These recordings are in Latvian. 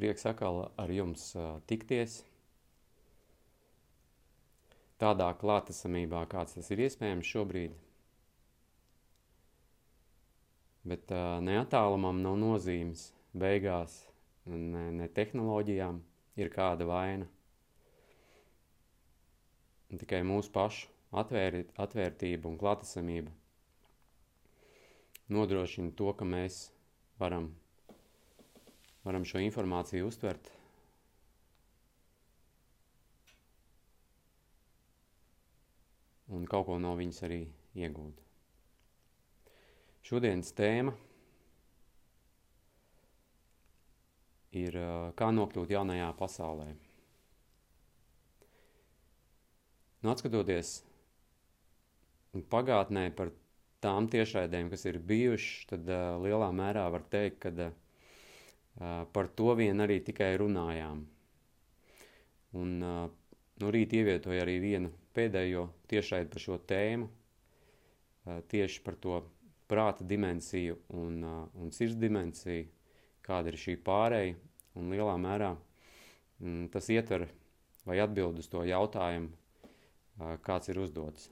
prieks atkal ar jums tikties. Tādā klātesamībā, kāds tas ir iespējams šobrīd. Bet ne attālumam nav nozīmes beigās, ne, ne tehnoloģijām ir kāda vaina. Un tikai mūsu pašu atvēr, atvērtība un klātesamība nodrošina to, ka mēs varam varam šo informāciju uztvert. Un kaut ko no viņas arī iegūt. Šodienas tēma ir kā nokļūt jaunajā pasaulē. Nu, atskatoties pagātnē par tām tiešraidēm, kas ir bijušas, tad uh, lielā mērā var teikt, ka uh, par to vien arī tikai runājām. Un nu, rīt ievietoju arī vienu pēdējo tiešraidi par šo tēmu, tieši par to prāta dimensiju un, un sirds dimensiju, kāda ir šī pārēja, un lielā mērā m, tas ietver vai atbild uz to jautājumu, kāds ir uzdots.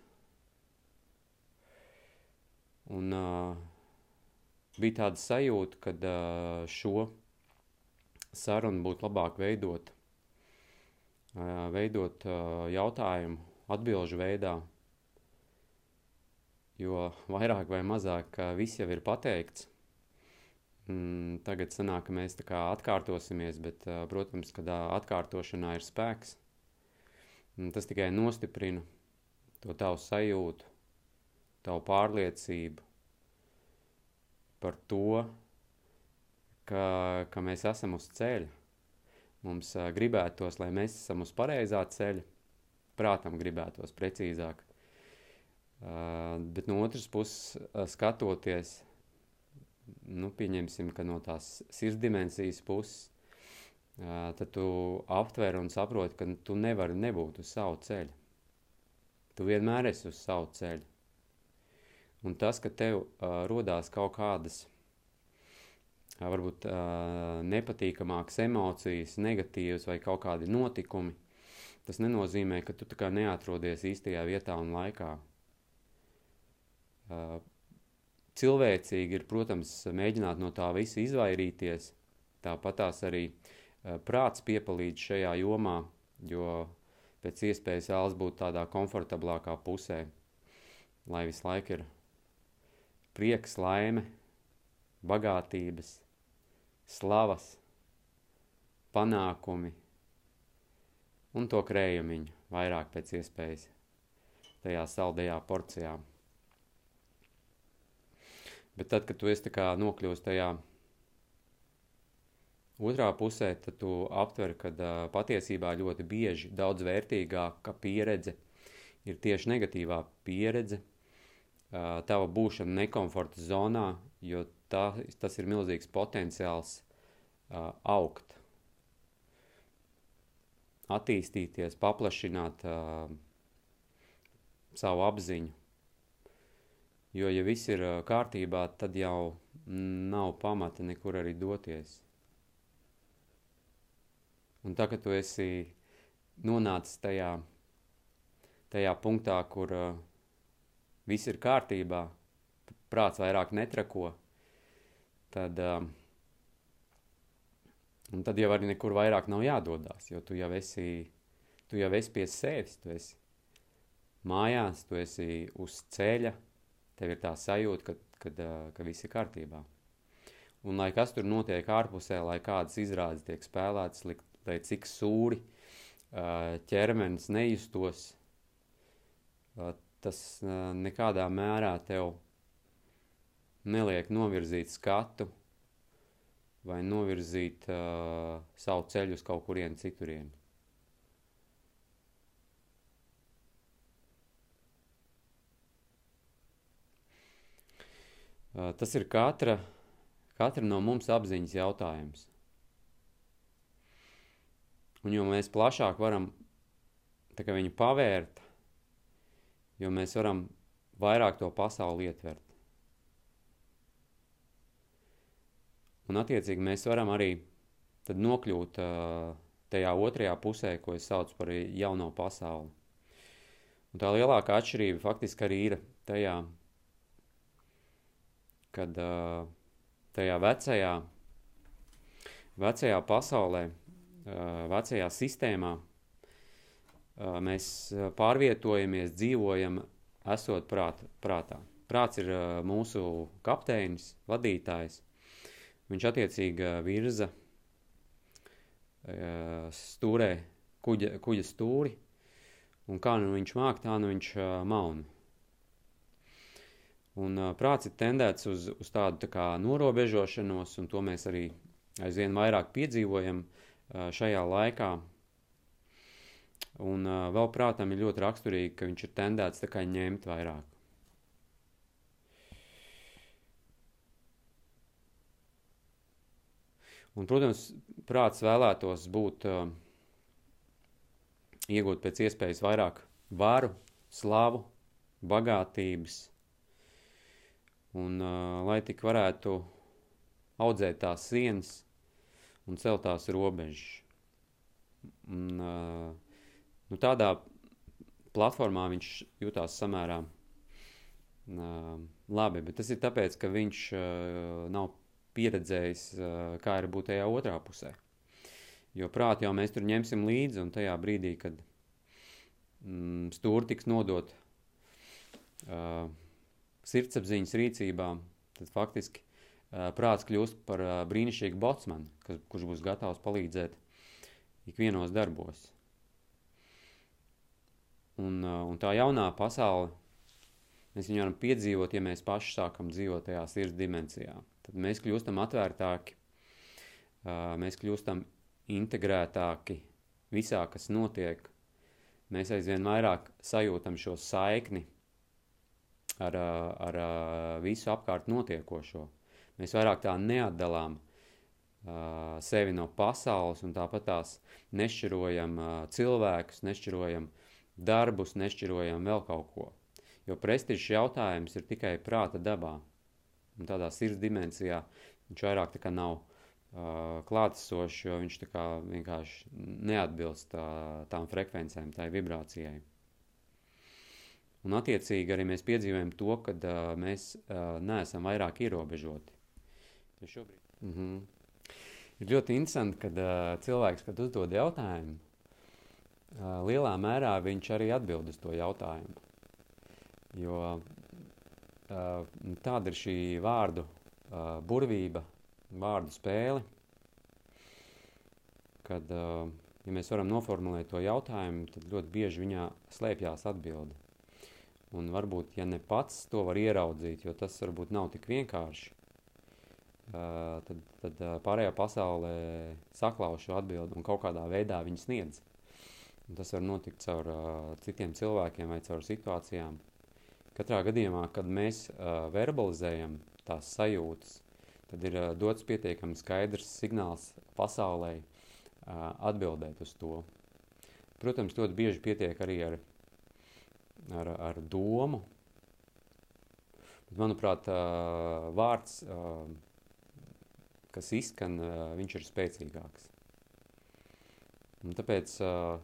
Un uh, bija tāda sajūta, ka uh, šo sarunu būtu labāk veidot, veidot jautājumu atbilžu veidā, jo vairāk vai mazāk viss jau ir pateikts. Mm, tagad sanāk, ka mēs tā kā atkārtosimies, bet, protams, kad atkārtošanā ir spēks, mm, tas tikai nostiprina to tavu sajūtu, tavu pārliecību par to, ka, ka mēs esam uz ceļa. Mums uh, gribētos, lai mēs esam uz pareizā ceļa, prātam gribētos precīzāk. Uh, bet no otras puses, uh, skatoties, nu, pieņemsim, ka no tās sirds dimensijas puses, uh, tad tu aptver un saproti, ka tu nevari nebūt uz savu ceļu. Tu vienmēr esi uz savu ceļu. Un tas, ka tev uh, rodās kaut kādas varbūt uh, nepatīkamākas emocijas, negatīvas vai kaut kādi notikumi, tas nenozīmē, ka tu neatrodies īstajā vietā un laikā. Uh, cilvēcīgi ir, protams, mēģināt no tā visa izvairīties, tāpat tās arī uh, prāts piepalīdz šajā jomā, jo pēc iespējas vēlas būt tādā komfortablākā pusē, lai visu laiku ir prieks, laime, bagātības, slavas, panākumi un to krējumiņu vairāk pēc iespējas tajā saldajā porcijā. Bet tad, kad tu esi nokļūst tajā otrā pusē, tad tu aptver, ka uh, patiesībā ļoti bieži daudz vērtīgāka pieredze ir tieši negatīvā pieredze, uh, tava būšana nekomforta zonā, jo tā, tas ir milzīgs potenciāls uh, augt, attīstīties, paplašināt uh, savu apziņu. Jo, ja viss ir uh, kārtībā, tad jau nav pamata nekur arī doties. Un tā, ka tu esi nonācis tajā, tajā punktā, kur uh, viss ir kārtībā, prāts vairāk netrako, tad, un tad jau arī nekur vairāk nav jādodas, jo tu jau esi, tu jau esi pie sevis, tu esi mājās, tu esi uz ceļa, tev ir tā sajūta, ka, kad, uh, ka viss ir kārtībā. Un lai kas tur notiek ārpusē, lai kādas izrādes tiek spēlētas, lai cik sūri uh, ķermenis nejustos, uh, tas nekādā mērā tev neliek novirzīt skatu vai novirzīt uh, savu ceļu uz kaut kurien citurien. Uh, tas ir katra, katra no mums apziņas jautājums. Un jo mēs plašāk varam viņu pavērt, jo mēs varam vairāk to pasauli ietvert. Un attiecīgi mēs varam arī nokļūt uh, tajā otrajā pusē, ko es saucu par jauno pasauli. Un tā lielākā atšķirība faktiski arī ir tajā, kad uh, tajā vecajā, vecajā pasaulē, uh, vecajā sistēmā mēs pārvietojamies, dzīvojam, esot prāt, prātā. Prāts ir mūsu kapteinis, vadītājs. Viņš attiecīgi virza stūrē kuģa, kuģa stūri, un kā nu viņš māk, tā nu viņš mauna. Un prāts ir tendēts uz, uz tādu tā kā norobežošanos, un to mēs arī aizvien vairāk piedzīvojam šajā laikā. Un vēl prātam ir ļoti raksturīgi, ka viņš ir tendēts tā kā ņemt vairāk. Un, protams, prāts vēlētos būt, uh, iegūt pēc iespējas vairāk varu, slavu, bagātības, un uh, lai tik varētu audzēt tās sienas un celt tās robežas. Un, uh, nu, tādā platformā viņš jutās samērā uh, labi, bet tas ir tāpēc, ka viņš uh, nav pieredzējis, kā ir būt tajā otrā pusē. Jo prāti jau mēs tur ņemsim līdzi, un tajā brīdī, kad mm, stūri tiks nodot uh, sirdsapziņas rīcībā, tad faktiski uh, prāts kļūst par uh, brīnišķīgu botsmanu, kas, kurš būs gatavs palīdzēt ikvienos darbos. Un, uh, un tā jaunā pasaule, mēs viņu varam piedzīvot, ja mēs paši sākam dzīvot tajā sirds dimensijā tad mēs kļūstam atvērtāki, mēs kļūstam integrētāki visā, kas notiek. Mēs aizvien vairāk sajūtam šo saikni ar, ar visu apkārt notiekošo. Mēs vairāk tā neatdalām sevi no pasaules un tāpat tās nešķirojam cilvēkus, nešķirojam darbus, nešķirojam vēl kaut ko. Jo prestižs jautājums ir tikai prāta dabā un tādā sirds dimensijā viņš vairāk tā kā nav uh, klātesošs, jo viņš tā kā vienkārši neatbilst tā, tām frekvencēm, tai vibrācijai. Un attiecīgi arī mēs piedzīvojam to, ka uh, mēs uh, neesam vairāk ierobežoti. Jo šobrīd. Mm -hmm. Ir ļoti interesanti, kad uh, cilvēks, kad uzdod jautājumu, uh, lielā mērā viņš arī atbild uz to jautājumu. Jo Tāda ir šī vārdu burvība, vārdu spēle, kad, ja mēs varam noformulēt to jautājumu, tad ļoti bieži viņā slēpjās atbildi. Un varbūt, ja ne pats to var ieraudzīt, jo tas varbūt nav tik vienkārši, tad, tad pārējā pasaulē saklauž šo atbildi un kaut kādā veidā viņu sniedz. Un tas var notikt caur citiem cilvēkiem vai caur situācijām. Katrā gadījumā, kad mēs uh, verbalizējam tās sajūtas, tad ir uh, dots pietiekami skaidrs signāls pasaulē uh, atbildēt uz to. Protams, ļoti bieži pietiek arī ar, ar, ar domu, bet, manuprāt, uh, vārds, uh, kas izskan, uh, viņš ir spēcīgāks. Un tāpēc uh,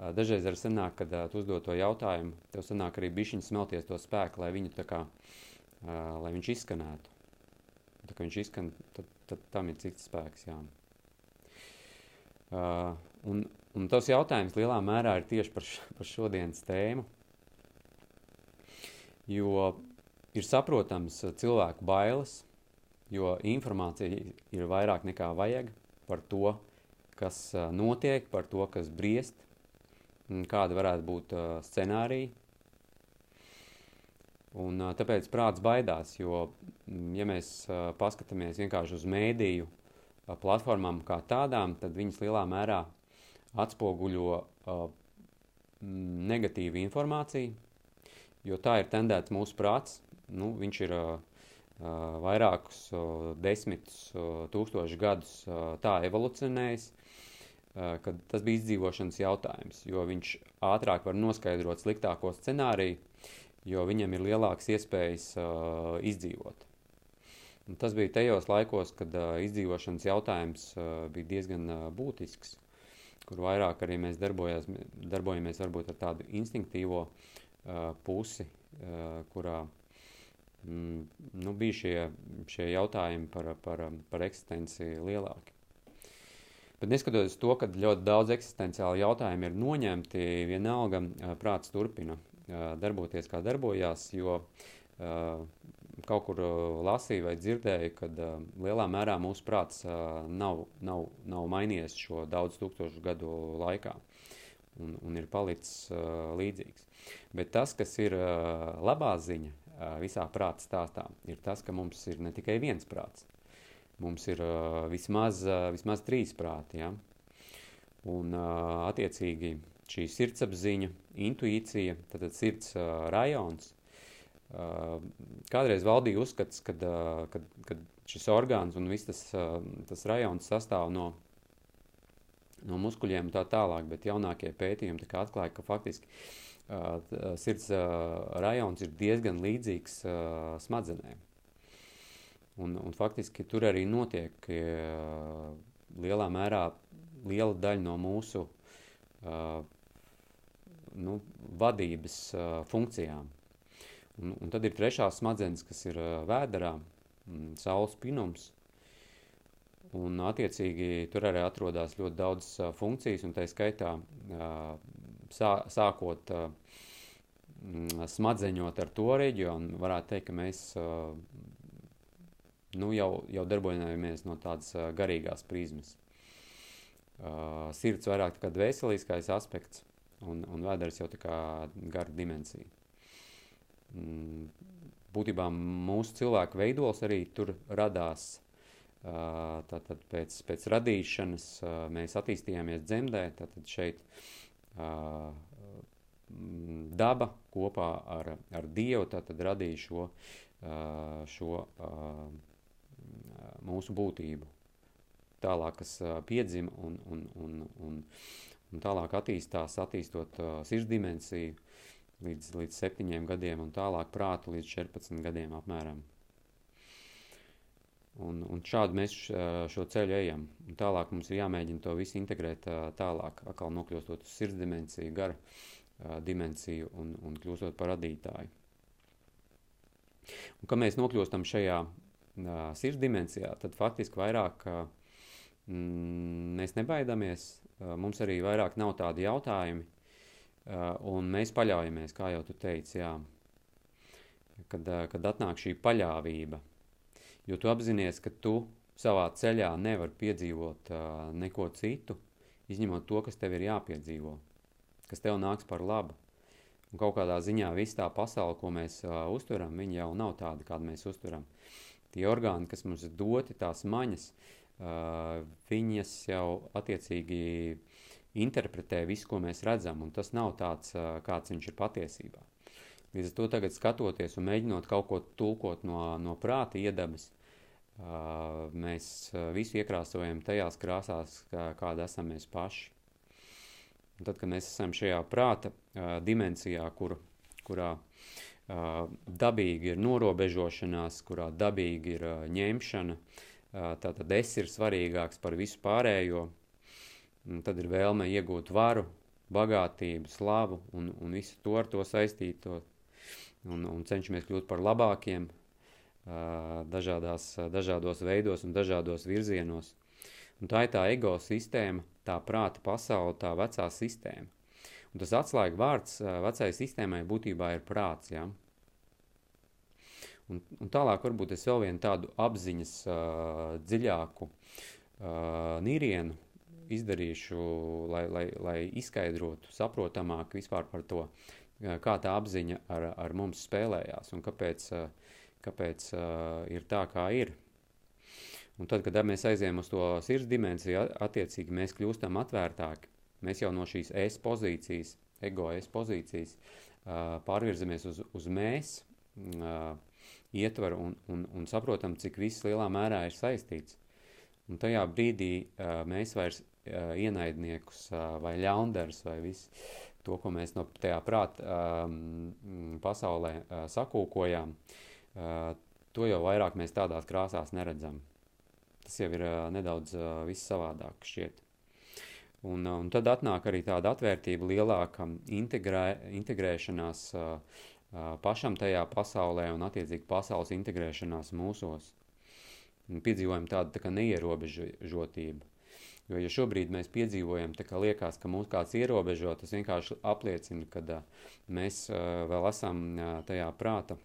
Dažreiz arī sanāk, kad uh, tu uzdod to jautājumu, tev sanāk arī bišķiņ smelties to spēku, lai kā, uh, lai viņš izskanētu. Tā kā viņš izskan, tad, tad tam ir cits spēks, jā. Uh, un, un tas jautājums lielā mērā ir tieši par, š, par šodienas tēmu, jo ir saprotams cilvēku bailes, jo informācija ir vairāk nekā vajag par to, kas notiek, par to, kas briest, kāda varētu būt uh, scenārija. Un, uh, tāpēc prāts baidās, jo, ja mēs uh, paskatāmies vienkārši uz mēdīju uh, platformām kā tādām, tad viņas lielā mērā atspoguļo uh, negatīvu informāciju, jo tā ir tendēts mūsu prāts. Nu, viņš ir uh, vairākus uh, desmitus uh, tūkstošus gadus uh, tā evolucionējis, kad tas bija izdzīvošanas jautājums, jo viņš ātrāk var noskaidrot sliktāko scenāriju, jo viņam ir lielākas iespējas uh, izdzīvot. Un tas bija tajos laikos, kad uh, izdzīvošanas jautājums uh, bija diezgan uh, būtisks, kur vairāk arī mēs darbojamies varbūt ar tādu instinktīvo uh, pusi, uh, kurā mm, nu, bija šie, šie jautājumi par, par, par eksistenci lielāki. Bet neskatoties to, ka ļoti daudz eksistenciālu jautājumu ir noņemti, vienalga prāts turpina darboties, kā darbojās, jo kaut kur lasīju vai dzirdēju, ka lielā mērā mūsu prāts nav, nav, nav mainījies šo daudz tūkstošu gadu laikā un, un ir palicis līdzīgs. Bet tas, kas ir labā ziņa visā prāta stāstā, ir tas, ka mums ir ne tikai viens prāts, mums ir uh, vismaz, uh, vismaz trīs prāti. Ja? Un, uh, attiecīgi, šī sirdsapziņa, intuīcija, tad sirds uh, rajons. Uh, kādreiz valdīja uzskats, ka uh, šis orgāns un viss tas, uh, tas rajons sastāv no, no muskuļiem un tā tālāk, bet jaunākie pētījumi atklāja, ka faktiski uh, sirds uh, rajons ir diezgan līdzīgs uh, smadzenēm. Un, un faktiski tur arī notiek uh, lielā mērā liela daļa no mūsu uh, nu, vadības uh, funkcijām. Un, un tad ir trešā smadzenes, kas ir uh, vēderā, mm, saules pinums. Un, attiecīgi, tur arī atrodas ļoti daudz uh, funkcijas, un tā skaitā uh, sā, sākot uh, smadzeņot ar to reģionu, varētu teikt, ka mēs uh, nu, jau, jau darbojamies no tādas garīgās prizmas. Uh, sirds vairāk kā dvēseliskais aspekts, un, un vēders jau tā kā gara dimensija. Mm, būtībā mūsu cilvēku veidols arī tur radās. Uh, tātad pēc, pēc radīšanas uh, mēs attīstījāmies dzemdē, tātad šeit uh, daba kopā ar, ar Dievu radīja šo, šo mūsu būtību. Tālāk, kas piedzima un, un, un, un, un tālāk attīstās, attīstot uh, sirdsdimensiju līdz, līdz septiņiem gadiem un tālāk prātu līdz 14 gadiem apmēram. Un, un šādi mēs šo ceļu ejam. Un tālāk mums ir jāmēģina to visu integrēt tālāk, atkal nokļūstot uz sirds dimensiju, gara dimensiju un, un kļūstot par radītāju. Un, kad mēs nokļūstam šajā sirds dimensijā, tad faktiski vairāk mm, mēs nebaidamies, uh, mums arī vairāk nav tādi jautājumi, un mēs paļaujamies, kā jau tu teici, jā, kad, kad atnāk šī paļāvība, jo tu apzinies, ka tu savā ceļā nevar piedzīvot neko citu, izņemot to, kas tev ir jāpiedzīvo, kas tev nāks par labu. Un kaut kādā ziņā viss tā pasaule, ko mēs uh, uzturam, jau nav tāda, kādu mēs uzturam. Uh, tie orgāni, kas mums ir doti, tās maņas, uh, viņas jau attiecīgi interpretē visu, ko mēs redzam, un tas nav tāds, uh, kāds viņš ir patiesībā. Līdz ar to tagad skatoties un mēģinot kaut ko tulkot no, no prāta iedabas, uh, mēs visu iekrāsojam tajās krāsās, kā, kāda esam mēs paši. Un tad, kad mēs esam šajā prāta uh, dimensijā, kur, kurā uh, dabīgi ir norobežošanās, kurā dabīgi ir ņemšana, tātad es ir svarīgāks par visu pārējo, un tad ir vēlme iegūt varu, bagātību, slavu un, un visu to ar to saistīto, un, un cenšamies kļūt par labākiem dažādās, dažādos veidos un dažādos virzienos. Un tā ir tā ego sistēma, tā prāta pasaule, tā vecā sistēma. Un tas atslēga vārds vecai sistēmai būtībā ir prāts. Ja? Un, un tālāk varbūt es vēl vienu tādu apziņas uh, dziļāku uh, nīrienu izdarīšu, lai, lai, lai izskaidrotu saprotamāk vispār par to, kā tā apziņa ar, ar mums spēlējās un kāpēc, kāpēc uh, ir tā, kā ir. Un tad, kad mēs aizējām uz to sirds dimensiju, attiecīgi mēs kļūstam atvērtāki. Mēs jau no šīs es pozīcijas, ego es pozīcijas, uh, pārvirzamies uz, uz mēs, uh, ietvaru un, un, un saprotam, cik viss lielā mērā ir saistīts. Un tajā brīdī uh, mēs vairs uh, ienaidniekus uh, vai ļaundarus vai visu to, ko mēs no tajā prāta um, pasaulē uh, sakūkojām, uh, to jau vairāk mēs tādās krāsās neredzam. Tas jau ir uh, nedaudz uh, viss savādāk šķiet. Un, un tad atnāk arī tāda atvērtība, lielāka integrē, integrēšanās uh, pašam tajā pasaulē un attiecīgi pasaules integrēšanās mūsos. Piedzīvojam tādu tā neierobežotību. Jo, ja šobrīd mēs piedzīvojam, tā kā liekas, ka mūs kāds ierobežo, tas vienkārši apliecina, ka uh, mēs uh, vēl esam uh, tajā prāta,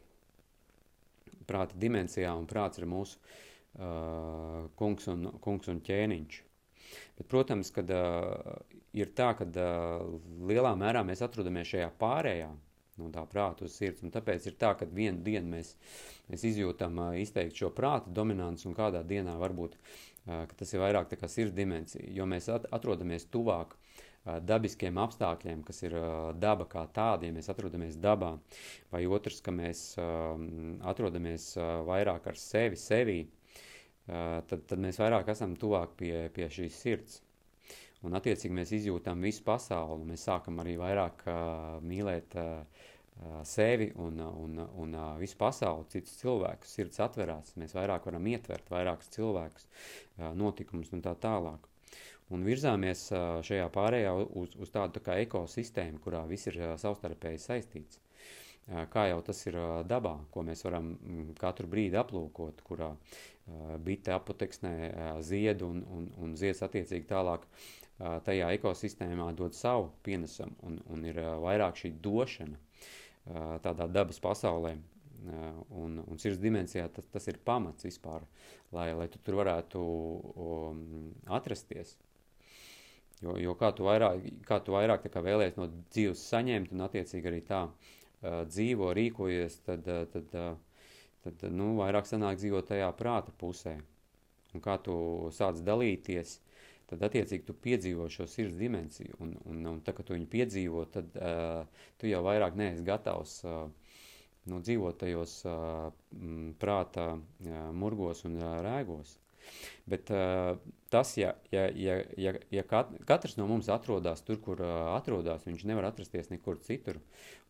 prāta dimensijā, un prāts ir mūsu uh, kungs, un, kungs un ķēniņš. Bet, protams, kad uh, ir tā, ka uh, lielā mērā mēs atrodamies šajā pārējā, no tā prāta uz sirds, un tāpēc ir tā, ka vienu dienu mēs, mēs izjūtam izteikti šo prāta dominanci, un kādā dienā varbūt, tas ir vairāk tā kā sirds dimensija, jo mēs at atrodamies tuvāk dabiskiem apstākļiem, kas ir daba kā tāda, ja mēs atrodamies dabā, vai otrs, ka mēs atrodamies vairāk ar sevi, sevī, tad, tad mēs vairāk esam tuvāk pie, pie šīs sirds. Un attiecīgi mēs izjūtam visu pasauli, mēs sākam arī vairāk uh, mīlēt uh, sevi un, un, un uh, visu pasauli, citus cilvēkus, sirds atverās, mēs vairāk varam ietvert vairākus cilvēkus, uh, notikumus un tā tālāk. Un virzāmies uh, šajā pārējā uz, uz tādu tā kā ekosistēmu, kurā viss ir uh, savstarpēji saistīts. Uh, kā jau tas ir uh, dabā, ko mēs varam mm, katru brīdi aplūkot, kurā bite apoteksnē ziedu un, un, un zieds attiecīgi tālāk tajā ekosistēmā dod savu pienesumu un, un ir vairāk šī došana tādā dabas pasaulē. Un, un sirds dimensijā tas, tas ir pamats vispār, lai, lai tu tur varētu um, atrasties. Jo, jo kā tu vairāk, kā tu vairāk kā vēlējies no dzīves saņemt un attiecīgi arī tā uh, dzīvo, rīkojies, tad, uh, tad uh, tad nu, vairāk sanāk dzīvot tajā prāta pusē. Un kā tu sāc dalīties, tad attiecīgi tu piedzīvo šo sirds dimensiju. Un, un, un tā, ka tu viņu piedzīvo, tad uh, tu jau vairāk neesi gatavs uh, nu, dzīvot tajos uh, prāta uh, murgos un uh, rēgos. Bet uh, tas, ja, ja, ja, ja, ja kat, katrs no mums atrodas tur, kur uh, atrodas, viņš nevar atrasties nekur citur.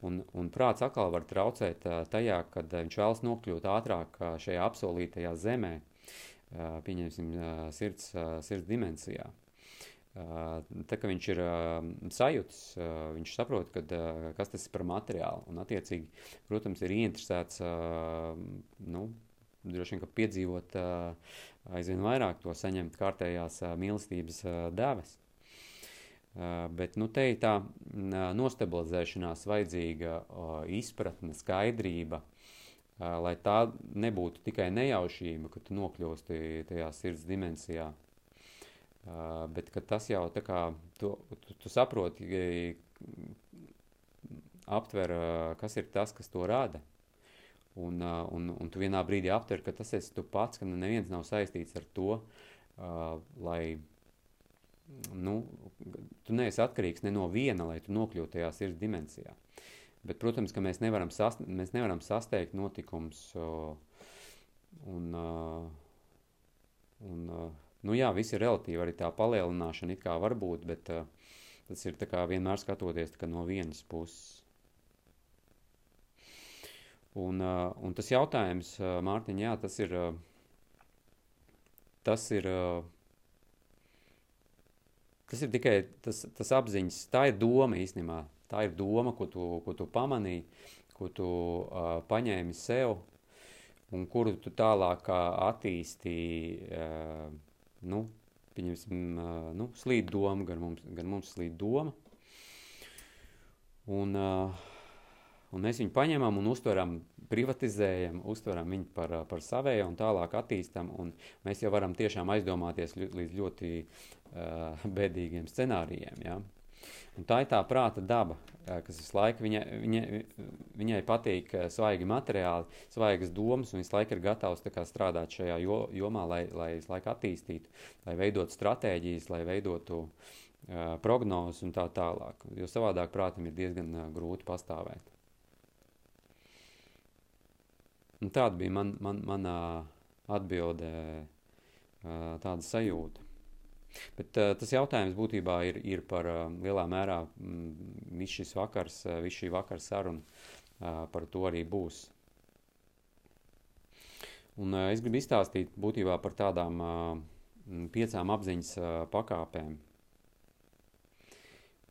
Un, un prāts atkal var traucēt uh, tajā, kad viņš vēlas nokļūt ātrāk šajā apsolītajā zemē, pieņemsim, sirds, sirds dimensijā. Tā kā viņš ir sajūts, viņš saprot, kad, kas tas ir par materiālu. Un, attiecīgi, protams, ir ieinteresēts nu, droši vien, piedzīvot aizvien vairāk to saņemt kārtējās mīlestības. Uh, bet nu, te ir tā nostabilizēšanās vajadzīga izpratne, skaidrība, lai tā nebūtu tikai nejaušība, ka tu nokļūsti tajā sirds dimensijā, bet tas jau tā kā tu, tu, tu saproti, aptver, uh, kas ir tas, kas to rada. Un, un, un tu vienā brīdī aptver, ka tas esi tu pats, ka neviens nav saistīts ar to, lai nu, tu neesi atkarīgs ne no viena, lai tu nokļūtu tajā sirds dimensijā. Bet, protams, ka mēs nevaram, sast, mēs nevaram sasteigt notikums uh, un, un nu jā, viss ir relatīvi, arī tā palielināšana it kā var būt, bet tas ir vienmēr skatoties no vienas puses. Un, un tas jautājums, Mārtiņ, jā, tas ir, tas ir, tas ir tikai tas, tas apziņas, tā ir doma īstenībā, tā ir doma, ko tu, ko tu pamanīji, ko tu uh, paņēmi sev un kuru tu tālāk attīstīji, uh, nu, pieņemsim, uh, nu, slīd doma, gan mums, gan mums slīd doma. Un, uh, un mēs viņu paņemam un uztveram, privatizējam, uztveram viņu par, par savēju un tālāk attīstam, un mēs jau varam tiešām aizdomāties līdz ļoti uh, bēdīgiem scenārijiem, ja? Un tā ir tā prāta daba, kas visu laiku viņa, viņa, viņai patīk svaigi materiāli, svaigas domas, un visu laiku ir gatavs kā, strādāt šajā jo, jomā, lai, lai visu laiku attīstītu, lai veidotu stratēģijas, lai veidotu uh, prognozes un tā tālāk. Jo savādāk prātam ir diezgan uh, grūti pastāvēt. Un tāda bija man, man, manā atbildē tāda sajūta. Bet uh, tas jautājums būtībā ir, ir par uh, lielā mērā mm, viss šis vakars, uh, viss šī vakara saruna uh, par to arī būs. Un, uh, es gribu izstāstīt būtībā par tādām uh, piecām apziņas uh, pakāpēm,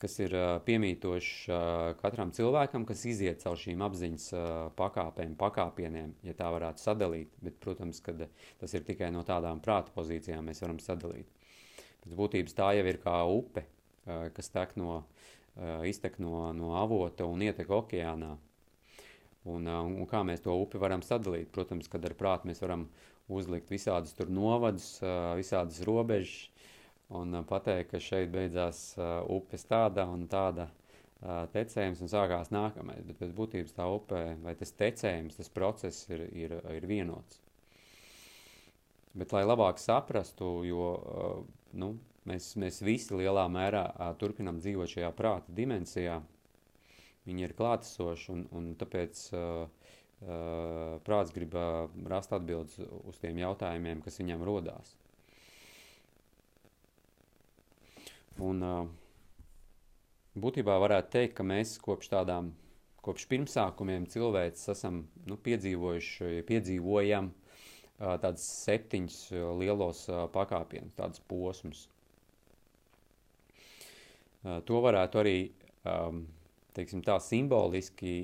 kas ir uh, piemītošs uh, katram cilvēkam, kas iziet caur šīm apziņas uh, pakāpēm, pakāpieniem, ja tā varētu sadalīt. Bet, protams, ka tas ir tikai no tādām prāta pozīcijām mēs varam sadalīt. Pēc būtības tā jau ir kā upe, kas tek no, iztek no, no avota un ietek okeānā. Un, un kā mēs to upi varam sadalīt? Protams, kad ar prātu mēs varam uzlikt visādus tur novadus, visādas robežas, un pateikt, ka šeit beidzās upes tāda un tāda tecējums un sākās nākamais. Bet pēc būtības tā upē vai tas tecējums, tas process ir, ir, ir vienots. Bet, lai labāk saprastu, jo uh, nu, mēs, mēs visi lielā mērā uh, turpinam dzīvot šajā prāta dimensijā, viņi ir klātesoši un, un tāpēc uh, uh, prāts grib uh, rast atbildes uz tiem jautājumiem, kas viņam rodās. Un, būtībā varētu teikt, ka mēs kopš tādām, kopš pirmsākumiem cilvēks esam nu, piedzīvojuši, piedzīvojam tādus septiņus lielos pakāpienus, tādus posmus. To varētu arī, teiksim tā, simboliski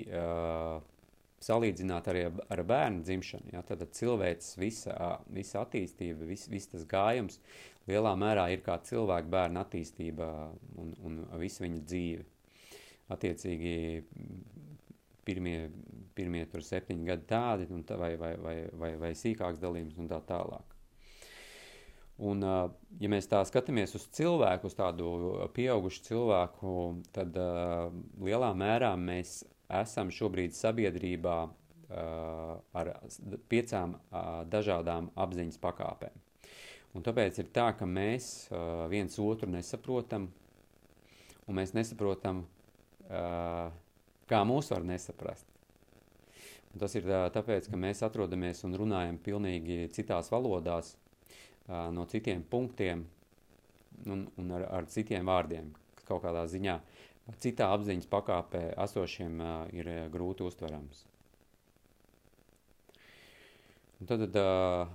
salīdzināt arī ar bērnu dzimšanu. Ja? Tad cilvēks, visa, visa attīstība, vis, viss tas gājums lielā mērā ir kā cilvēka bērna attīstība un, un visa viņa dzīve. Attiecīgi, pirmie, pirmie tur septiņi gadi tādi, un tā, vai, vai, vai, vai, vai sīkāks dalījums un tā tālāk. Un, ja mēs tā skatāmies uz cilvēku, uz tādu pieaugušu cilvēku, tad uh, lielā mērā mēs esam šobrīd sabiedrībā uh, ar piecām uh, dažādām apziņas pakāpēm. Un tāpēc ir tā, ka mēs uh, viens otru nesaprotam, un mēs nesaprotam, uh, kā mūs var nesaprast. Tas ir tāpēc, ka mēs atrodamies un runājam pilnīgi citās valodās, no citiem punktiem un, un ar, ar citiem vārdiem, kaut kādā ziņā citā apziņas pakāpē esošiem ir grūti uztverams. Un tad, uh,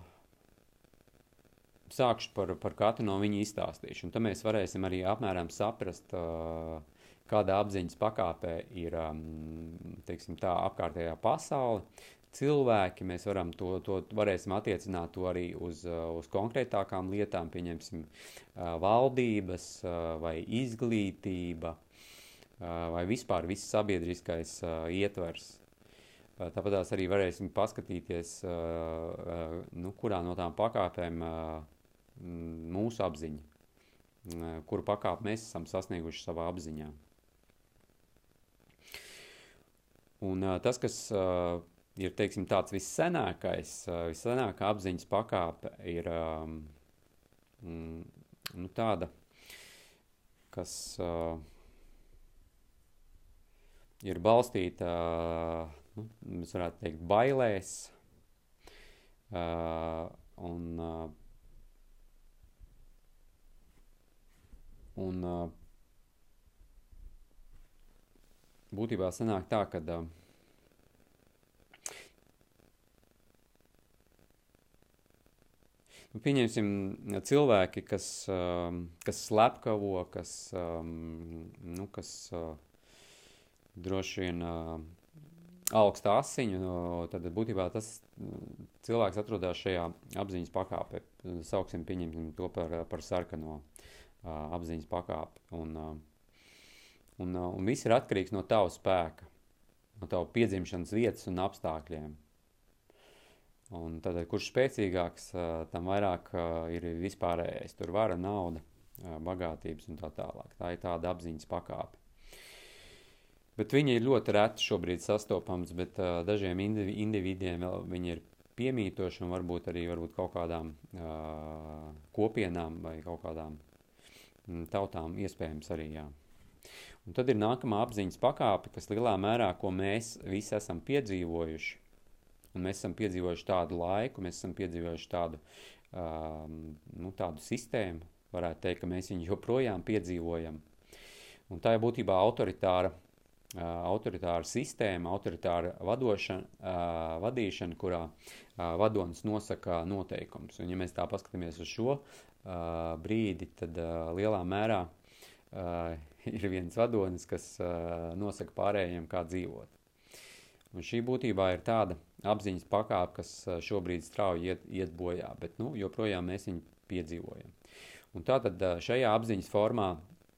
sākšu par, par katru no viņu izstāstīšu. Tad mēs varēsim arī apmēram saprast, uh, kādā apziņas pakāpē ir um, teiksim, tā apkārtējā pasaule. Cilvēki, mēs varam to, to varēsim attiecināt to arī uz, uh, uz konkrētākām lietām, pieņemsim, uh, valdības uh, vai izglītība vai vispār viss sabiedriskais ietvers. Tāpat tās arī varēsim paskatīties, nu, kurā no tām pakāpēm mūsu apziņa, kuru pakāpi mēs esam sasnieguši savā apziņā. Un uh, tas, kas uh, ir teiksim, tāds vissenākais, uh, vissenākā apziņas pakāpe, ir um, mm, nu, tāda, kas uh, ir balstīta, uh, nu, mēs varētu teikt, bailēs. Uh, un, uh, Un uh, būtībā sanāk tā, ka uh, nu, pieņemsim cilvēki, kas, uh, kas slepkavo, kas, um, nu, kas uh, droši vien uh, augsta asiņu, tad būtībā tas cilvēks atrodas šajā apziņas pakāpē. Sauksim, pieņemsim to par, par sarkano apziņas pakāpi. Un, un, un viss ir atkarīgs no tava spēka, no tava piedzimšanas vietas un apstākļiem. Un tad, kurš spēcīgāks, tam vairāk ir vispārējais. Tur vara, nauda, bagātības un tā tālāk. Tā ir tāda apziņas pakāpe. Bet viņi ir ļoti reti šobrīd sastopams, bet uh, dažiem indivi, individiem viņi ir piemītoši un varbūt arī varbūt kaut kādām uh, kopienām vai kaut kādām Mm, tautām iespējams arī. Jā. Un tad ir nākamā apziņas pakāpe, kas lielā mērā, ko mēs visi esam piedzīvojuši. Un mēs esam piedzīvojuši tādu laiku, mēs esam piedzīvojuši tādu, um, nu, tādu sistēmu, varētu teikt, ka mēs viņu joprojām piedzīvojam. Un tā ir būtībā autoritāra autoritāra sistēma, autoritāra vadošana, uh, vadīšana, kurā uh, vadonis nosaka noteikumus. Un, ja mēs tā paskatāmies uz šo uh, brīdi, tad uh, lielā mērā uh, ir viens vadonis, kas uh, nosaka pārējiem, kā dzīvot. Un šī būtībā ir tāda apziņas pakāpe, kas šobrīd strauji iet, iet bojā, bet nu, joprojām mēs viņu piedzīvojam. Un tātad šajā apziņas formā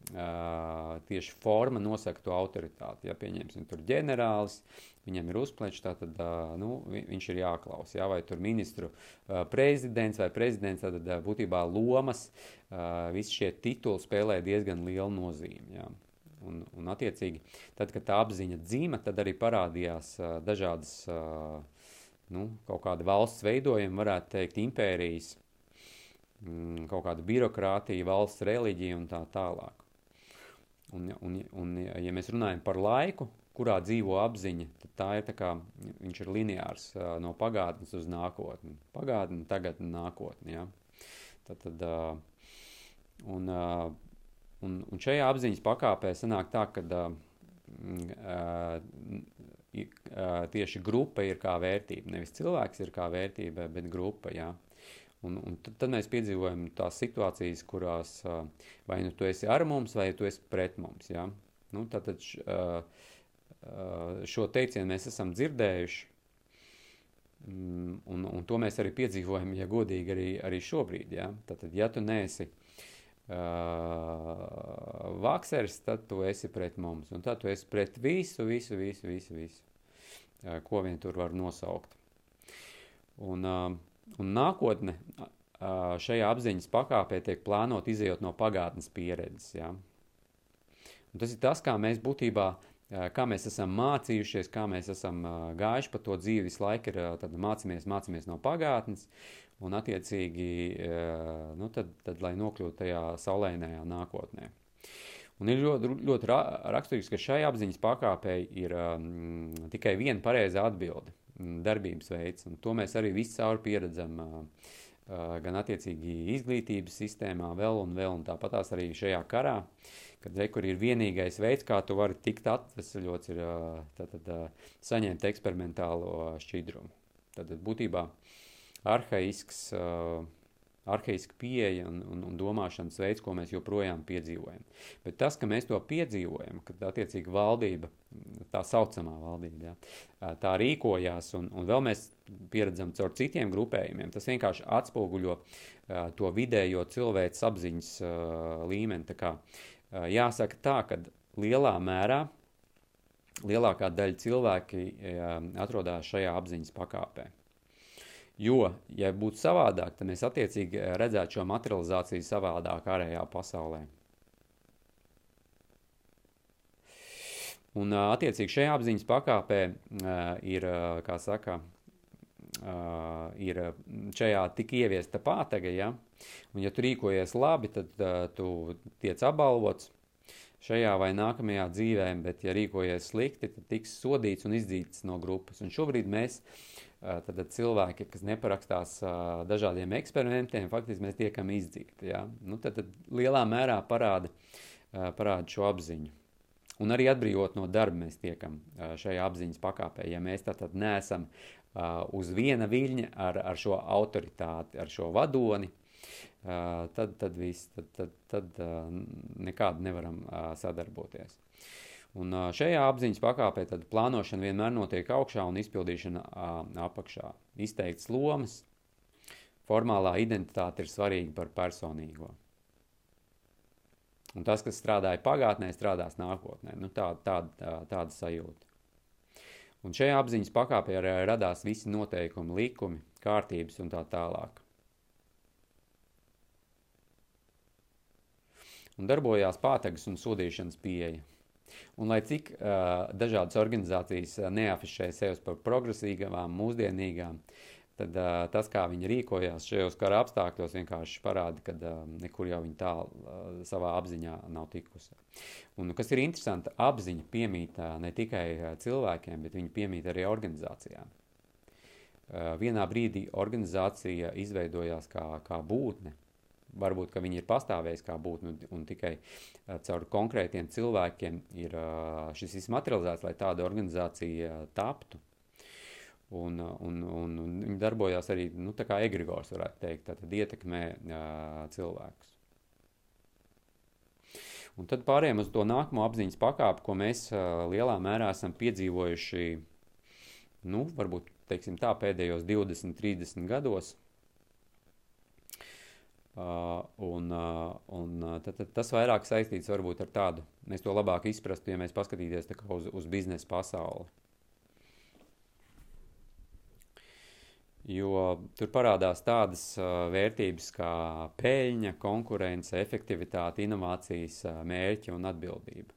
tieši forma nosaka to autoritāti. Ja pieņemsim tur ģenerālis, viņam ir uzplečs, tad nu, viņš ir jāklaus. Ja? Vai tur ministru prezidents vai prezidents, tad būtībā lomas, visi šie tituli spēlē diezgan lielu nozīmi. Ja? Un, un attiecīgi, tad, kad tā apziņa dzīva, tad arī parādījās dažādas nu, kaut kāda valsts veidojuma, varētu teikt, impērijas, kaut kāda birokrātija, valsts reliģija un tā tālāk. Un, un, un, ja mēs runājam par laiku, kurā dzīvo apziņa, tad tā ir tā kā viņš ir lineārs no pagātnes uz nākotni. Pagātne, tagad un nākotni. Ja? Tad, tad, un, un, un šajā apziņas pakāpē sanāk tā, ka tieši grupa ir kā vērtība. Nevis cilvēks ir kā vērtība, bet grupa. Ja? Un, un tad, tad mēs piedzīvojam tās situācijas, kurās uh, vai nu tu esi ar mums, vai tu esi pret mums. Ja? Nu, tātad š, uh, uh, šo teicienu mēs esam dzirdējuši, mm, un, un to mēs arī piedzīvojam, ja godīgi, arī, arī šobrīd. Ja? Tātad, ja tu neesi uh, vakseris, tad tu esi pret mums, un tad tu esi pret visu, visu, visu, visu, visu uh, ko vien tur var nosaukt. Un, uh, Un nākotne šajā apziņas pakāpē tiek plānot izējot no pagātnes pieredzes. Ja? Un tas ir tas, kā mēs būtībā, kā mēs esam mācījušies, kā mēs esam gājuši pa to dzīvi visu laiku, ir tad mācāmies, mācāmies no pagātnes, un attiecīgi, nu tad, tad lai nokļūtu tajā saulēnējā nākotnē. Un ir ļoti, ļoti ra raksturīgs, ka šai apziņas pakāpē ir um, tikai viena pareiza atbilde. Mm, darbības veids. Un to mēs arī viscaur pieredzam gan attiecīgi izglītības sistēmā, vēl un vēl, un tāpat tās arī šajā karā, kad rekur ir vienīgais veids, kā tu vari tikt atvesaļots, ir tātad saņemt eksperimentālo šķidrumu. Tad būtībā arhaisks uh, arhaiska pieeja un, un, un domāšanas veids, ko mēs joprojām piedzīvojam. Bet tas, ka mēs to piedzīvojam, kad attiecīgi valdība, tā saucamā valdība, ja, tā rīkojās, un, un vēl mēs pieredzam caur citiem grupējumiem, tas vienkārši atspoguļo uh, to vidējo cilvēks apziņas uh, līmeni. Tā kā, uh, jāsaka tā, ka lielā mērā lielākā daļa cilvēki atrodas šajā apziņas pakāpē. Jo, ja būtu savādāk, tad mēs attiecīgi eh, redzētu šo materializāciju savādāk ārējā pasaulē. Un, eh, attiecīgi, šajā apziņas pakāpē uh, ir, kā saka, ir šajā tik ieviesta pātega, ja? un ja tu rīkojies labi, tad tu tiec apbalvots šajā vai nākamajā dzīvē, bet ja rīkojies slikti, tad tiks sodīts un izdzīts no grupas. Un šobrīd mēs uh, tad cilvēki, kas neparakstās dažādiem eksperimentiem, faktiski mēs tiekam izdzīti. Ja? Nu, tad, tad lielā mērā parāda, parāda šo apziņu. Un arī atbrīvot no darba mēs tiekam šajā apziņas pakāpē. Ja mēs tātad neesam uz viena viļņa ar, ar šo autoritāti, ar šo vadoni, tad, tad, viss, tad, tad, tad nekādu nevaram sadarboties. Un šajā apziņas pakāpē tad plānošana vienmēr notiek augšā un izpildīšana apakšā. Izteikts lomas, formālā identitāte ir svarīga par personīgo. Un tas, kas strādāja pagātnē, strādās nākotnē. Nu, tā, tā, tā, tāda sajūta. Un šajā apziņas pakāpē arī radās visi noteikumi, likumi, kārtības un tā tālāk. Un darbojās pātagas un sodīšanas pieeja. Un lai cik uh, dažādas organizācijas neafišē sevi par progresīgām, mūsdienīgām, tad uh, tas, kā viņi rīkojās šajos kara apstākļos, vienkārši parāda, ka uh, nekur jau viņi tālu uh, savā apziņā nav tikusi. Un, kas ir interesanti, apziņa piemīt uh, ne tikai uh, cilvēkiem, bet viņa piemīt arī organizācijām. Vienā brīdī organizācija izveidojās kā, kā būtne, varbūt, viņi ir pastāvējis kā būtne, un, un tikai uh, caur konkrētiem cilvēkiem ir uh, šis viss materializēts, lai tāda organizācija uh, taptu. Un, un, un, un viņi darbojās arī nu, tā kā egregors, varētu teikt, tātad ietekmē uh, cilvēkus. Un tad pārējām uz to nākamo apziņas pakāpi, ko mēs uh, lielā mērā esam piedzīvojuši, nu, varbūt teiksim tā, pēdējos 20, 30 gados. Uh, un uh, un uh, tad, tad tas vairāk saistīts varbūt ar tādu, mēs to labāk izprastu, ja mēs paskatīties uz, uz biznesa pasauli. jo tur parādās tādas uh, vērtības kā peļņa, konkurence, efektivitāte, inovācijas, uh, mērķi un atbildība.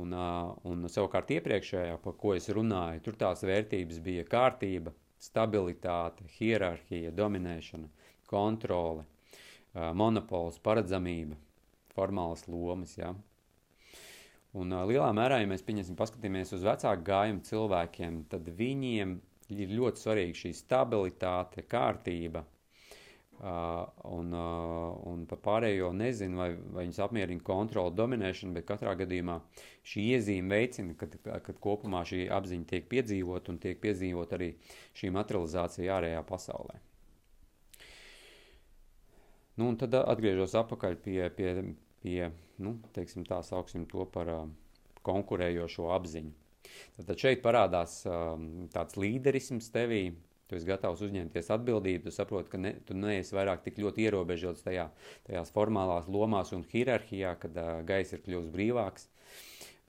Un, uh, un savukārt iepriekšējā, par ko es runāju, tur tās vērtības bija kārtība, stabilitāte, hierarhija, dominēšana, kontrole, monopols, paredzamība, formālas lomas. Ja? Un lielā mērā, ja mēs paskatāmies uz vecāku gājumu cilvēkiem, tad viņiem ir ļoti svarīga šī stabilitāte, kārtība. Uh, un, uh, un par pārējo nezinu, vai, vai viņus apmierina kontrola, dominēšana, bet katrā gadījumā šī iezīme veicina, kad, kad kopumā šī apziņa tiek piedzīvot un tiek piedzīvot arī šī materializācija ārējā pasaulē. Nu, un tad atgriežos atpakaļ pie, pie, pie nu, teiksim tā, sauksim to par uh, konkurējošo apziņu. Tad šeit parādās um, tāds līderisms tevī, tu esi gatavs uzņemties atbildību, tu saproti, ka ne, tu neesi vairāk tik ļoti ierobežots tajā, tajās formālās lomās un hierarhijā, kad uh, gaiss ir kļuvis brīvāks.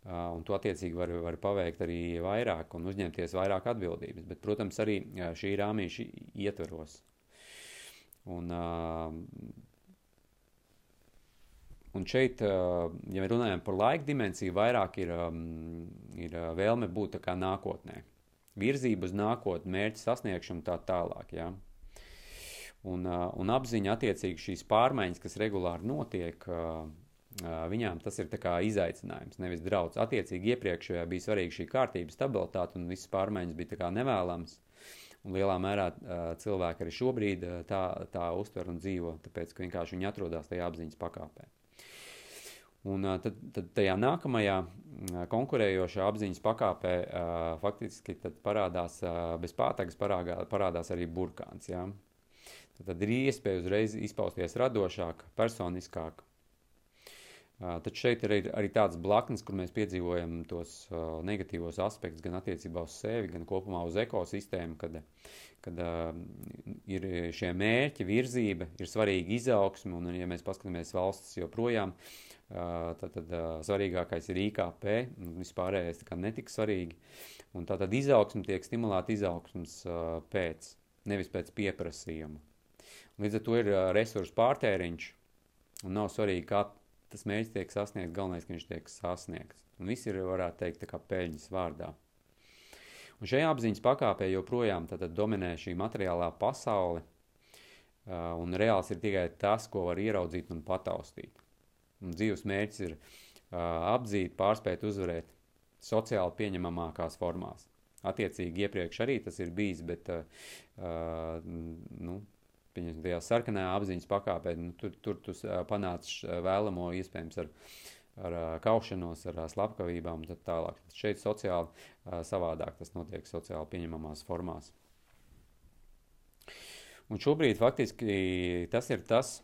Uh, un tu attiecīgi vari, vari paveikt arī vairāk un uzņemties vairāk atbildības. Bet, protams, arī šī rāmīša ietveros. Un, uh, Un šeit, ja runājam par laika dimensiju, vairāk ir, ir vēlme būt nākotnē. Virzība uz nākotni, mērķa sasniegšanu tā tālāk. Ja? Un, un apziņa attiecīgi šīs pārmaiņas, kas regulāri notiek, viņām tas ir izaicinājums, nevis draudz. Attiecīgi iepriekšējā bija svarīga šī kārtība, stabilitāte un visas pārmaiņas bija nevēlamas. Un lielā mērā cilvēki arī šobrīd tā, tā uztver un dzīvo, tāpēc ka vienkārši viņi atrodas tajā apziņas pakāpē. Un tad, tad tajā nākamajā konkurējošā apziņas pakāpē faktiski parādās bez pātagas parāgā, parādās arī burkāns. Ja? Tad ir iespēja uzreiz izpausties radošāk, personiskāk. Tad šeit ir arī tāds blaknes, kur mēs piedzīvojam tos negatīvos aspektus gan attiecībā uz sevi, gan kopumā uz ekosistēmu, kad, kad ir šie mērķi, virzība, ir svarīga izaugsme, un ja mēs paskatāmies valsts joprojām, Tad, tad svarīgākais ir IKP, vispārējais netik svarīgi. Un tā tad izaugsme tiek stimulēta izaugsmas pēc, nevis pēc pieprasījuma. Līdz ar to ir resursu pārtēriņš, un nav svarīgi, kā tas mērķis tiek sasniegts, galvenais, ka viņš tiek sasniegts. Un viss ir, varētu teikt, tā kā peļņas vārdā. Un šajā apziņas pakāpē joprojām dominē šī materiālā pasaule, un reāls ir tikai tas, ko var ieraudzīt un pataustīt. Un dzīves mērķis ir apdzīt, pārspēt, uzvarēt sociāli pieņemamākās formās. Attiecīgi, iepriekš arī tas ir bijis, bet uh, nu, tajā sarkanajā apziņas pakāpē nu, tur, tur tu panāc vēlamo iespējams ar, ar kaušanos, ar slepkavībām un tā tālāk. Šeit sociāli savādāk tas notiek sociāli pieņemamās formās. Un šobrīd faktiski tas ir tas,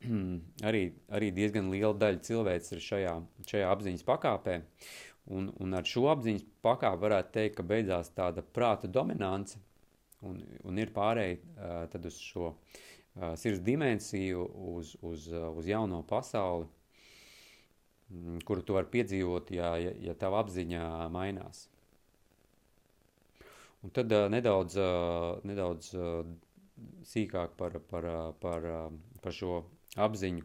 arī, arī diezgan liela daļa cilvēks ir šajā, šajā apziņas pakāpē. Un, un ar šo apziņas pakāpi varētu teikt, ka beidzās tāda prāta dominance un, un ir pārēj uh, uz šo uh, sirds dimensiju, uz, uz, uh, uz jauno pasauli, um, kuru tu vari piedzīvot, ja, ja, ja tava apziņa mainās. Un tad uh, nedaudz, uh, nedaudz uh, sīkāk par, par, par, par šo apziņu,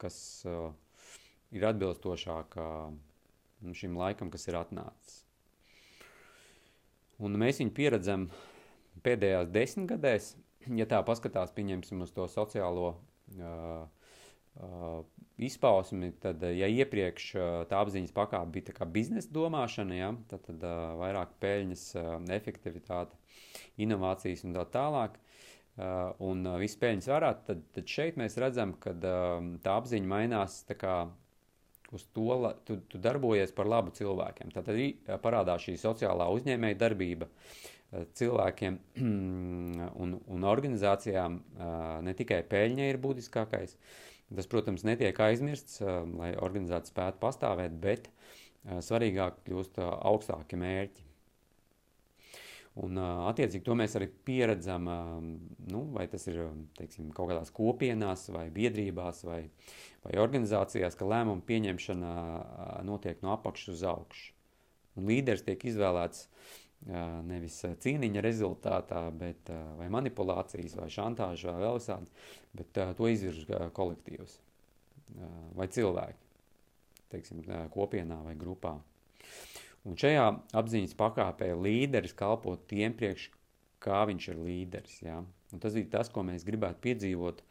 kas uh, ir atbilstošāka nu, šim laikam, kas ir atnācis. Un mēs viņu pieredzam pēdējās desmitgadēs, ja tā paskatās, pieņemsim uz to sociālo uh, uh, izpausmi, tad, ja iepriekš uh, tā apziņas pakāpe bija tā biznesa domāšana, ja, tad, tad uh, vairāk peļņas, uh, efektivitāte, inovācijas un tā tālāk, un viss peļņas varā, tad, tad šeit mēs redzam, ka tā apziņa mainās tā kā uz to, la, tu, tu darbojies par labu cilvēkiem. Tad arī parādās šī sociālā uzņēmēja darbība cilvēkiem un, un organizācijām. Ne tikai peļņa ir būtiskākais, tas, protams, netiek aizmirsts, lai organizācija spētu pastāvēt, bet svarīgāk kļūst augstāki mērķi. Un, attiecīgi, to mēs arī pieredzam, nu, vai tas ir teiksim, kaut kādās kopienās, vai biedrībās, vai, vai organizācijās, ka lēmumu pieņemšana notiek no apakšas uz augšu. Un līderis tiek izvēlēts nevis cīniņa rezultātā, bet, vai manipulācijas, vai šantāža, vai vēl visādi, bet to izvirz kolektīvs vai cilvēki, teiksim, kopienā vai grupā. Un šajā apziņas pakāpē līderis kalpo tiem priekš, kā viņš ir līderis. Ja? Un tas ir tas, ko mēs gribētu piedzīvot,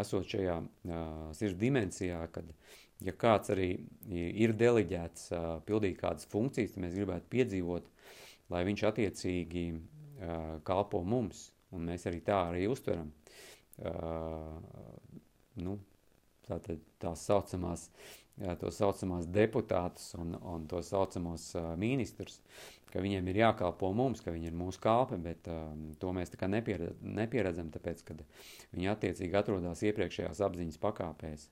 esot šajā uh, sirds dimensijā, kad, ja kāds arī ir deliģēts uh, pildīt kādas funkcijas, tad mēs gribētu piedzīvot, lai viņš attiecīgi uh, kalpo mums, un mēs arī tā arī uztveram. Uh, nu, tātad tās saucamās tos saucamās deputātus un, un tos saucamos uh, ministrus, ka viņiem ir jākalpo mums, ka viņi ir mūsu kalpi, bet uh, to mēs tā kā nepieredz, nepieredzam, tāpēc, kad viņi attiecīgi atrodas iepriekšējās apziņas pakāpēs.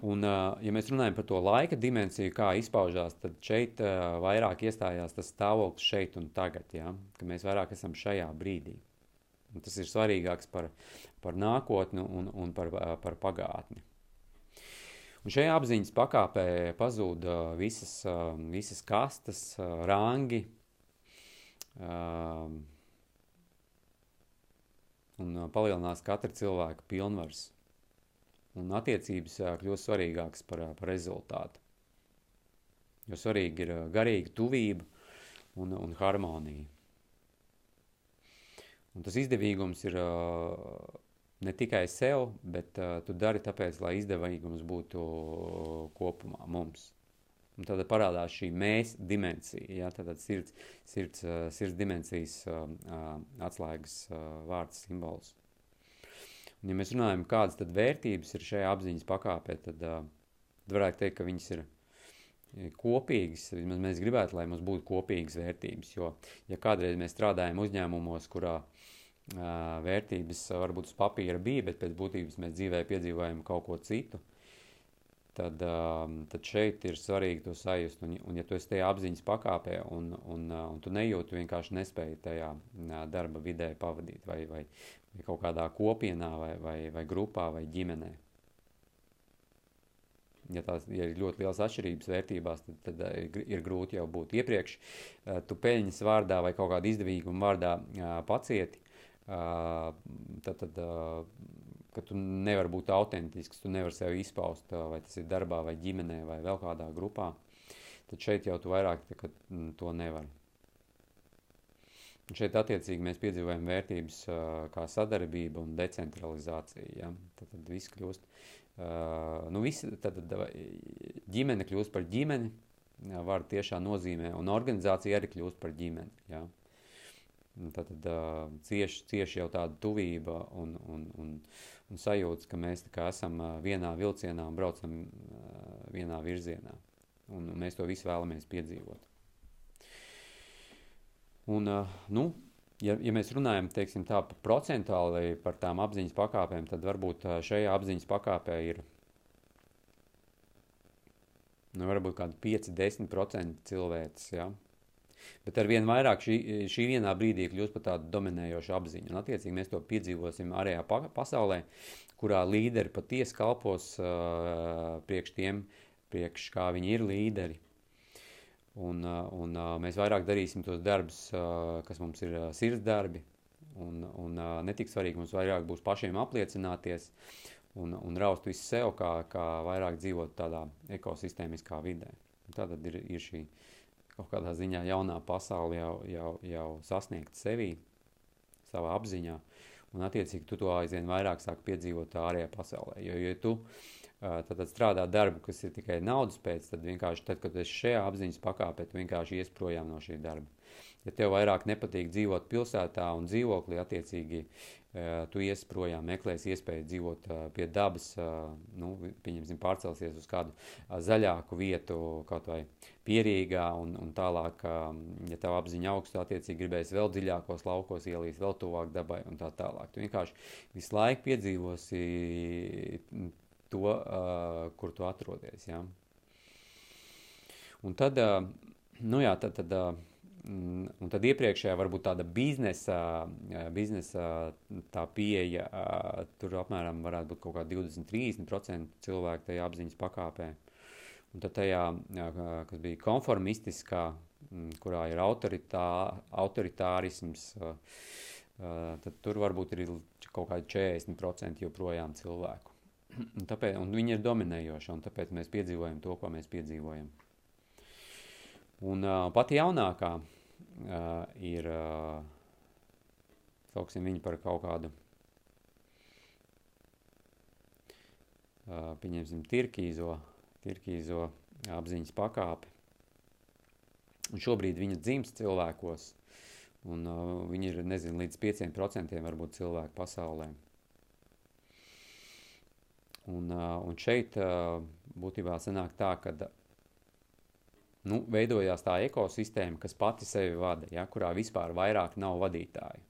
Un, ja mēs runājam par to laika dimensiju, kā izpaužās, tad šeit vairāk iestājās tas stāvoklis šeit un tagad, ja? ka mēs vairāk esam šajā brīdī. Un tas ir svarīgāks par, par nākotni un, un par, par pagātni. Un šajā apziņas pakāpē pazūd visas, visas kastes, rangi un palielinās katra cilvēka pilnvars. Un attiecības kļūst svarīgākas par, par rezultātu. Jo svarīgi ir garīga tuvība un, un harmonija. Un tas izdevīgums ir ne tikai sev, bet tu dari tāpēc, lai izdevīgums būtu kopumā mums. Un tad parādās šī mēs dimensija, ja, tātad sirds, sirds, sirds dimensijas atslēgas vārds simbols. Un ja mēs runājam, kādas tad vērtības ir šajā apziņas pakāpē, tad, uh, varētu teikt, ka viņas ir kopīgas, vismaz mēs gribētu, lai mums būtu kopīgas vērtības, jo, ja kādreiz mēs strādājam uzņēmumos, kurā uh, vērtības varbūt uz papīra bija, bet pēc būtības mēs dzīvē piedzīvojam kaut ko citu, tad, tad šeit ir svarīgi to sajust. Un, un ja tu esi tajā apziņas pakāpē un, un, un tu nejūti, vienkārši nespēji tajā darba vidē pavadīt vai, vai, vai kaut kādā kopienā vai, vai, vai grupā vai ģimenē. Ja tās ja ir ļoti liels atšķirības vērtībās, tad, tad ir, ir grūti jau būt iepriekš. Tu peļņas vārdā vai kaut kāda izdevīguma vārdā pacieti, tad, tad ka tu nevari būt autentisks, tu nevari sevi izpaust, vai tas ir darbā, vai ģimenē, vai vēl kādā grupā, tad šeit jau tu vairāk tā, to nevari. Un šeit attiecīgi mēs piedzīvojam vērtības uh, kā sadarbība un decentralizācija. Ja? Tad, tad viss kļūst, uh, nu visi, tad, tad ģimene kļūst par ģimeni, jā, var tiešā nozīmē, un organizācija arī kļūst par ģimeni. Ja? Tad uh, cieši, cieši jau tāda tuvība un, un, un, un sajūta, ka mēs esam uh, vienā vilcienā un braucam vienā virzienā. Un mēs to visu vēlamies piedzīvot. Un, nu, ja, ja mēs runājam teiksim, tā, procentuāli par tām apziņas pakāpēm, tad varbūt šajā apziņas pakāpē ir nu, varbūt kādi 5-10% cilvēks. Ja? Bet ar vien vairāk šī, šī vienā brīdī kļūst par tādu dominējošu apziņu. Un, attiecīgi, mēs to piedzīvosim ārējā pa pasaulē, kurā līderi patiesi kalpos uh, priekš tiem, priekš kā viņi ir līderi. Un, uh, un uh, mēs vairāk darīsim tos darbus, uh, kas mums ir uh, sirds darbi. Un, un uh, netik svarīgi mums vairāk būs pašiem apliecināties un, un raust visu sev, kā, kā vairāk dzīvot tādā ekosistēmiskā vidē. Tā tad ir, ir šī uh, kaut kādā ziņā jaunā pasaule jau, jau, jau sasniegt sevi, savā apziņā, un attiecīgi tu to aizvien vairāk sāk piedzīvot ārējā pasaulē. Jo, ja tu tad, tad strādā darbu, kas ir tikai naudas pēc, tad vienkārši tad, kad esi šajā apziņas pakāpē, tu vienkārši ies projām no šī darba. Ja tev vairāk nepatīk dzīvot pilsētā un dzīvoklī, attiecīgi tu ies projām, meklēs iespēju dzīvot pie dabas, nu, pieņemsim, pārcelsies uz kādu zaļāku vietu, kaut vai pierīgā, un, un tālāk, ja tev apziņa augstu, attiecīgi gribēs vēl dziļākos laukos ielīs, vēl tuvāk dabai un tā tālāk. Tu vienkārši visu laiku piedzīvosi to, uh, kur tu atrodies, jā. Un tad, uh, nu jā, tad, tad uh, Mm, un tad iepriekšējā varbūt tāda biznesa, biznesa tā pieeja, tur apmēram varētu būt kaut kā 20-30% cilvēku tajā apziņas pakāpē. Un tad tajā, kas bija konformistiskā, mm, kurā ir autoritā, autoritārisms, tad tur varbūt ir kaut kādi 40% joprojām cilvēku. Un, tāpēc, un viņi ir dominējoši, un tāpēc mēs piedzīvojam to, ko mēs piedzīvojam. Un uh, pati jaunākā uh, ir, uh, sauksim viņu par kaut kādu, uh, pieņemsim, tirkīzo, tirkīzo apziņas pakāpi. Un šobrīd viņa dzimst cilvēkos, un uh, viņi ir, nezinu, līdz 5% varbūt cilvēku pasaulē. Un, uh, un šeit uh, būtībā sanāk tā, ka nu, veidojās tā ekosistēma, kas pati sevi vada, ja, kurā vispār vairāk nav vadītāju.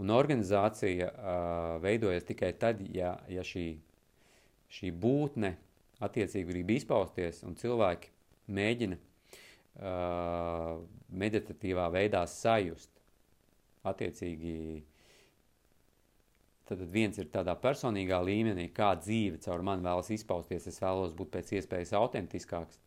Un organizācija uh, veidojas tikai tad, ja, ja šī, šī būtne attiecīgi grib izpausties un cilvēki mēģina uh, meditatīvā veidā sajust. Attiecīgi, tad viens ir tādā personīgā līmenī, kā dzīve caur mani vēlas izpausties, es vēlos būt pēc iespējas autentiskāks.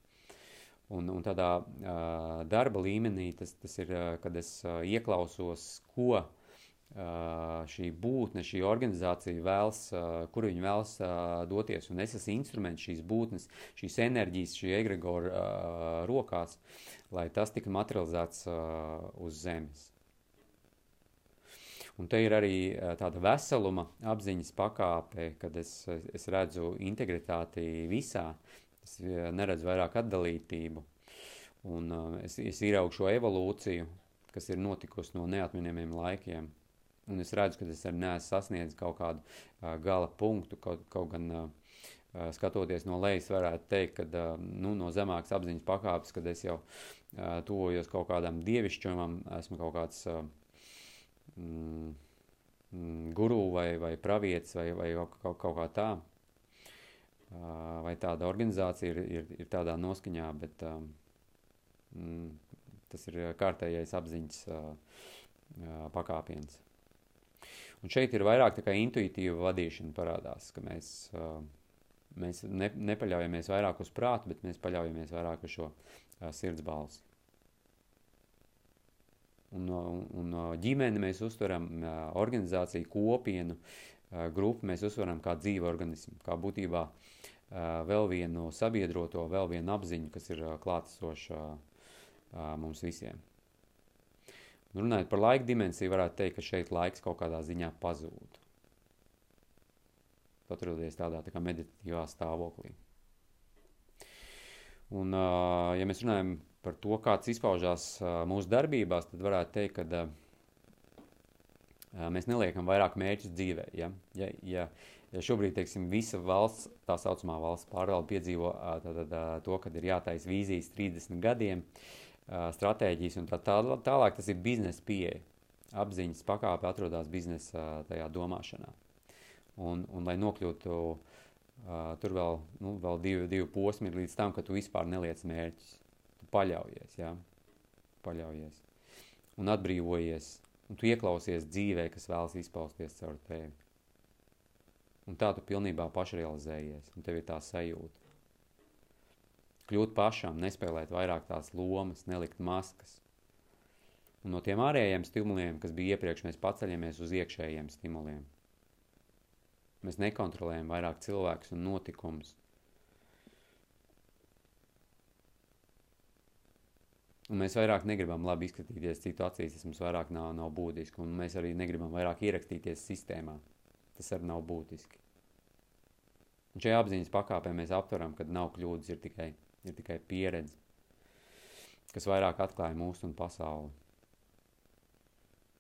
Un, un tādā uh, darba līmenī tas, tas ir, uh, kad es uh, ieklausos, ko uh, šī būtne, šī organizācija vēlas, kur viņi vēlas doties. Un es esmu instruments šīs būtnes, šīs enerģijas, šī egregora rokās, lai tas tika materializēts uz zemes. Un te ir arī uh, tāda veseluma apziņas pakāpe, kad es, es redzu integritāti visā, Es neredzu vairāk atdalītību. Un es, es ieraugu šo evolūciju, kas ir notikusi no neatminamiem laikiem. Un es redzu, ka es arī neesmu sasniedzis kaut kādu uh, gala punktu, kaut, kaut gan uh, skatoties no lejas, varētu teikt, ka uh, nu, no zemākas apziņas pakāpes, kad es jau uh, tuvojos kaut kādam dievišķumam, esmu kaut kāds uh, mm, guru vai, vai pravietis vai, vai kaut, kaut kā tā vai tāda organizācija ir, ir, ir tādā noskaņā, bet mm, tas ir kārtējais apziņas pakāpiens. Un šeit ir vairāk tā kā intuitīva vadīšana parādās, ka mēs, mēs ne, nepaļaujamies vairāk uz prātu, bet mēs paļaujamies vairāk uz šo sirds balsi. Un, un, un ģimeni mēs uztveram organizāciju, kopienu, grupu mēs uztveram kā dzīvu organismu, kā būtībā uh, vēl vienu sabiedroto, vēl vienu apziņu, kas ir klātesoša mums visiem. Runājot par laika dimensiju, varētu teikt, ka šeit laiks kaut kādā ziņā pazūd. Atrodoties tādā tā kā meditatīvā stāvoklī. Un, ja mēs runājam par to, kāds izpaužās mūsu darbībās, tad varētu teikt, ka mēs neliekam vairāk mērķus dzīvē. Ja? Ja, ja, Ja šobrīd teiksim, visa valsts, tā saucamā valsts pārvalde piedzīvo tātad, to, ka ir jātaisa vīzijas 30 gadiem, stratēģijas un tā tālāk, tā, tas ir biznesa pieeja. Apziņas pakāpe atrodas biznesa tajā domāšanā. Un, un lai nokļūtu, tur vēl, nu, vēl divi, divi posmi līdz tam, ka tu vispār neliec mērķus. Paļaujies, jā, paļaujies. Un atbrīvojies, un tu ieklausies dzīvē, kas vēlas izpausties caur tevi. Un tā tu pilnībā pašrealizējies, un tev ir tā sajūta. Kļūt pašam, nespēlēt vairāk tās lomas, nelikt maskas. Un no tiem ārējiem stimuliem, kas bija iepriekš, mēs paceļamies uz iekšējiem stimuliem. Mēs nekontrolējam vairāk cilvēkus un notikumus. Un mēs vairāk negribam labi izskatīties citu acīs, tas mums vairāk nav, nav būtiski, un mēs arī negribam vairāk ierakstīties sistēmā tas arī nav būtiski. Un šajā apziņas pakāpē mēs aptveram, ka nav kļūdas, ir tikai, ir tikai pieredze. kas vairāk atklāja mūsu un pasauli.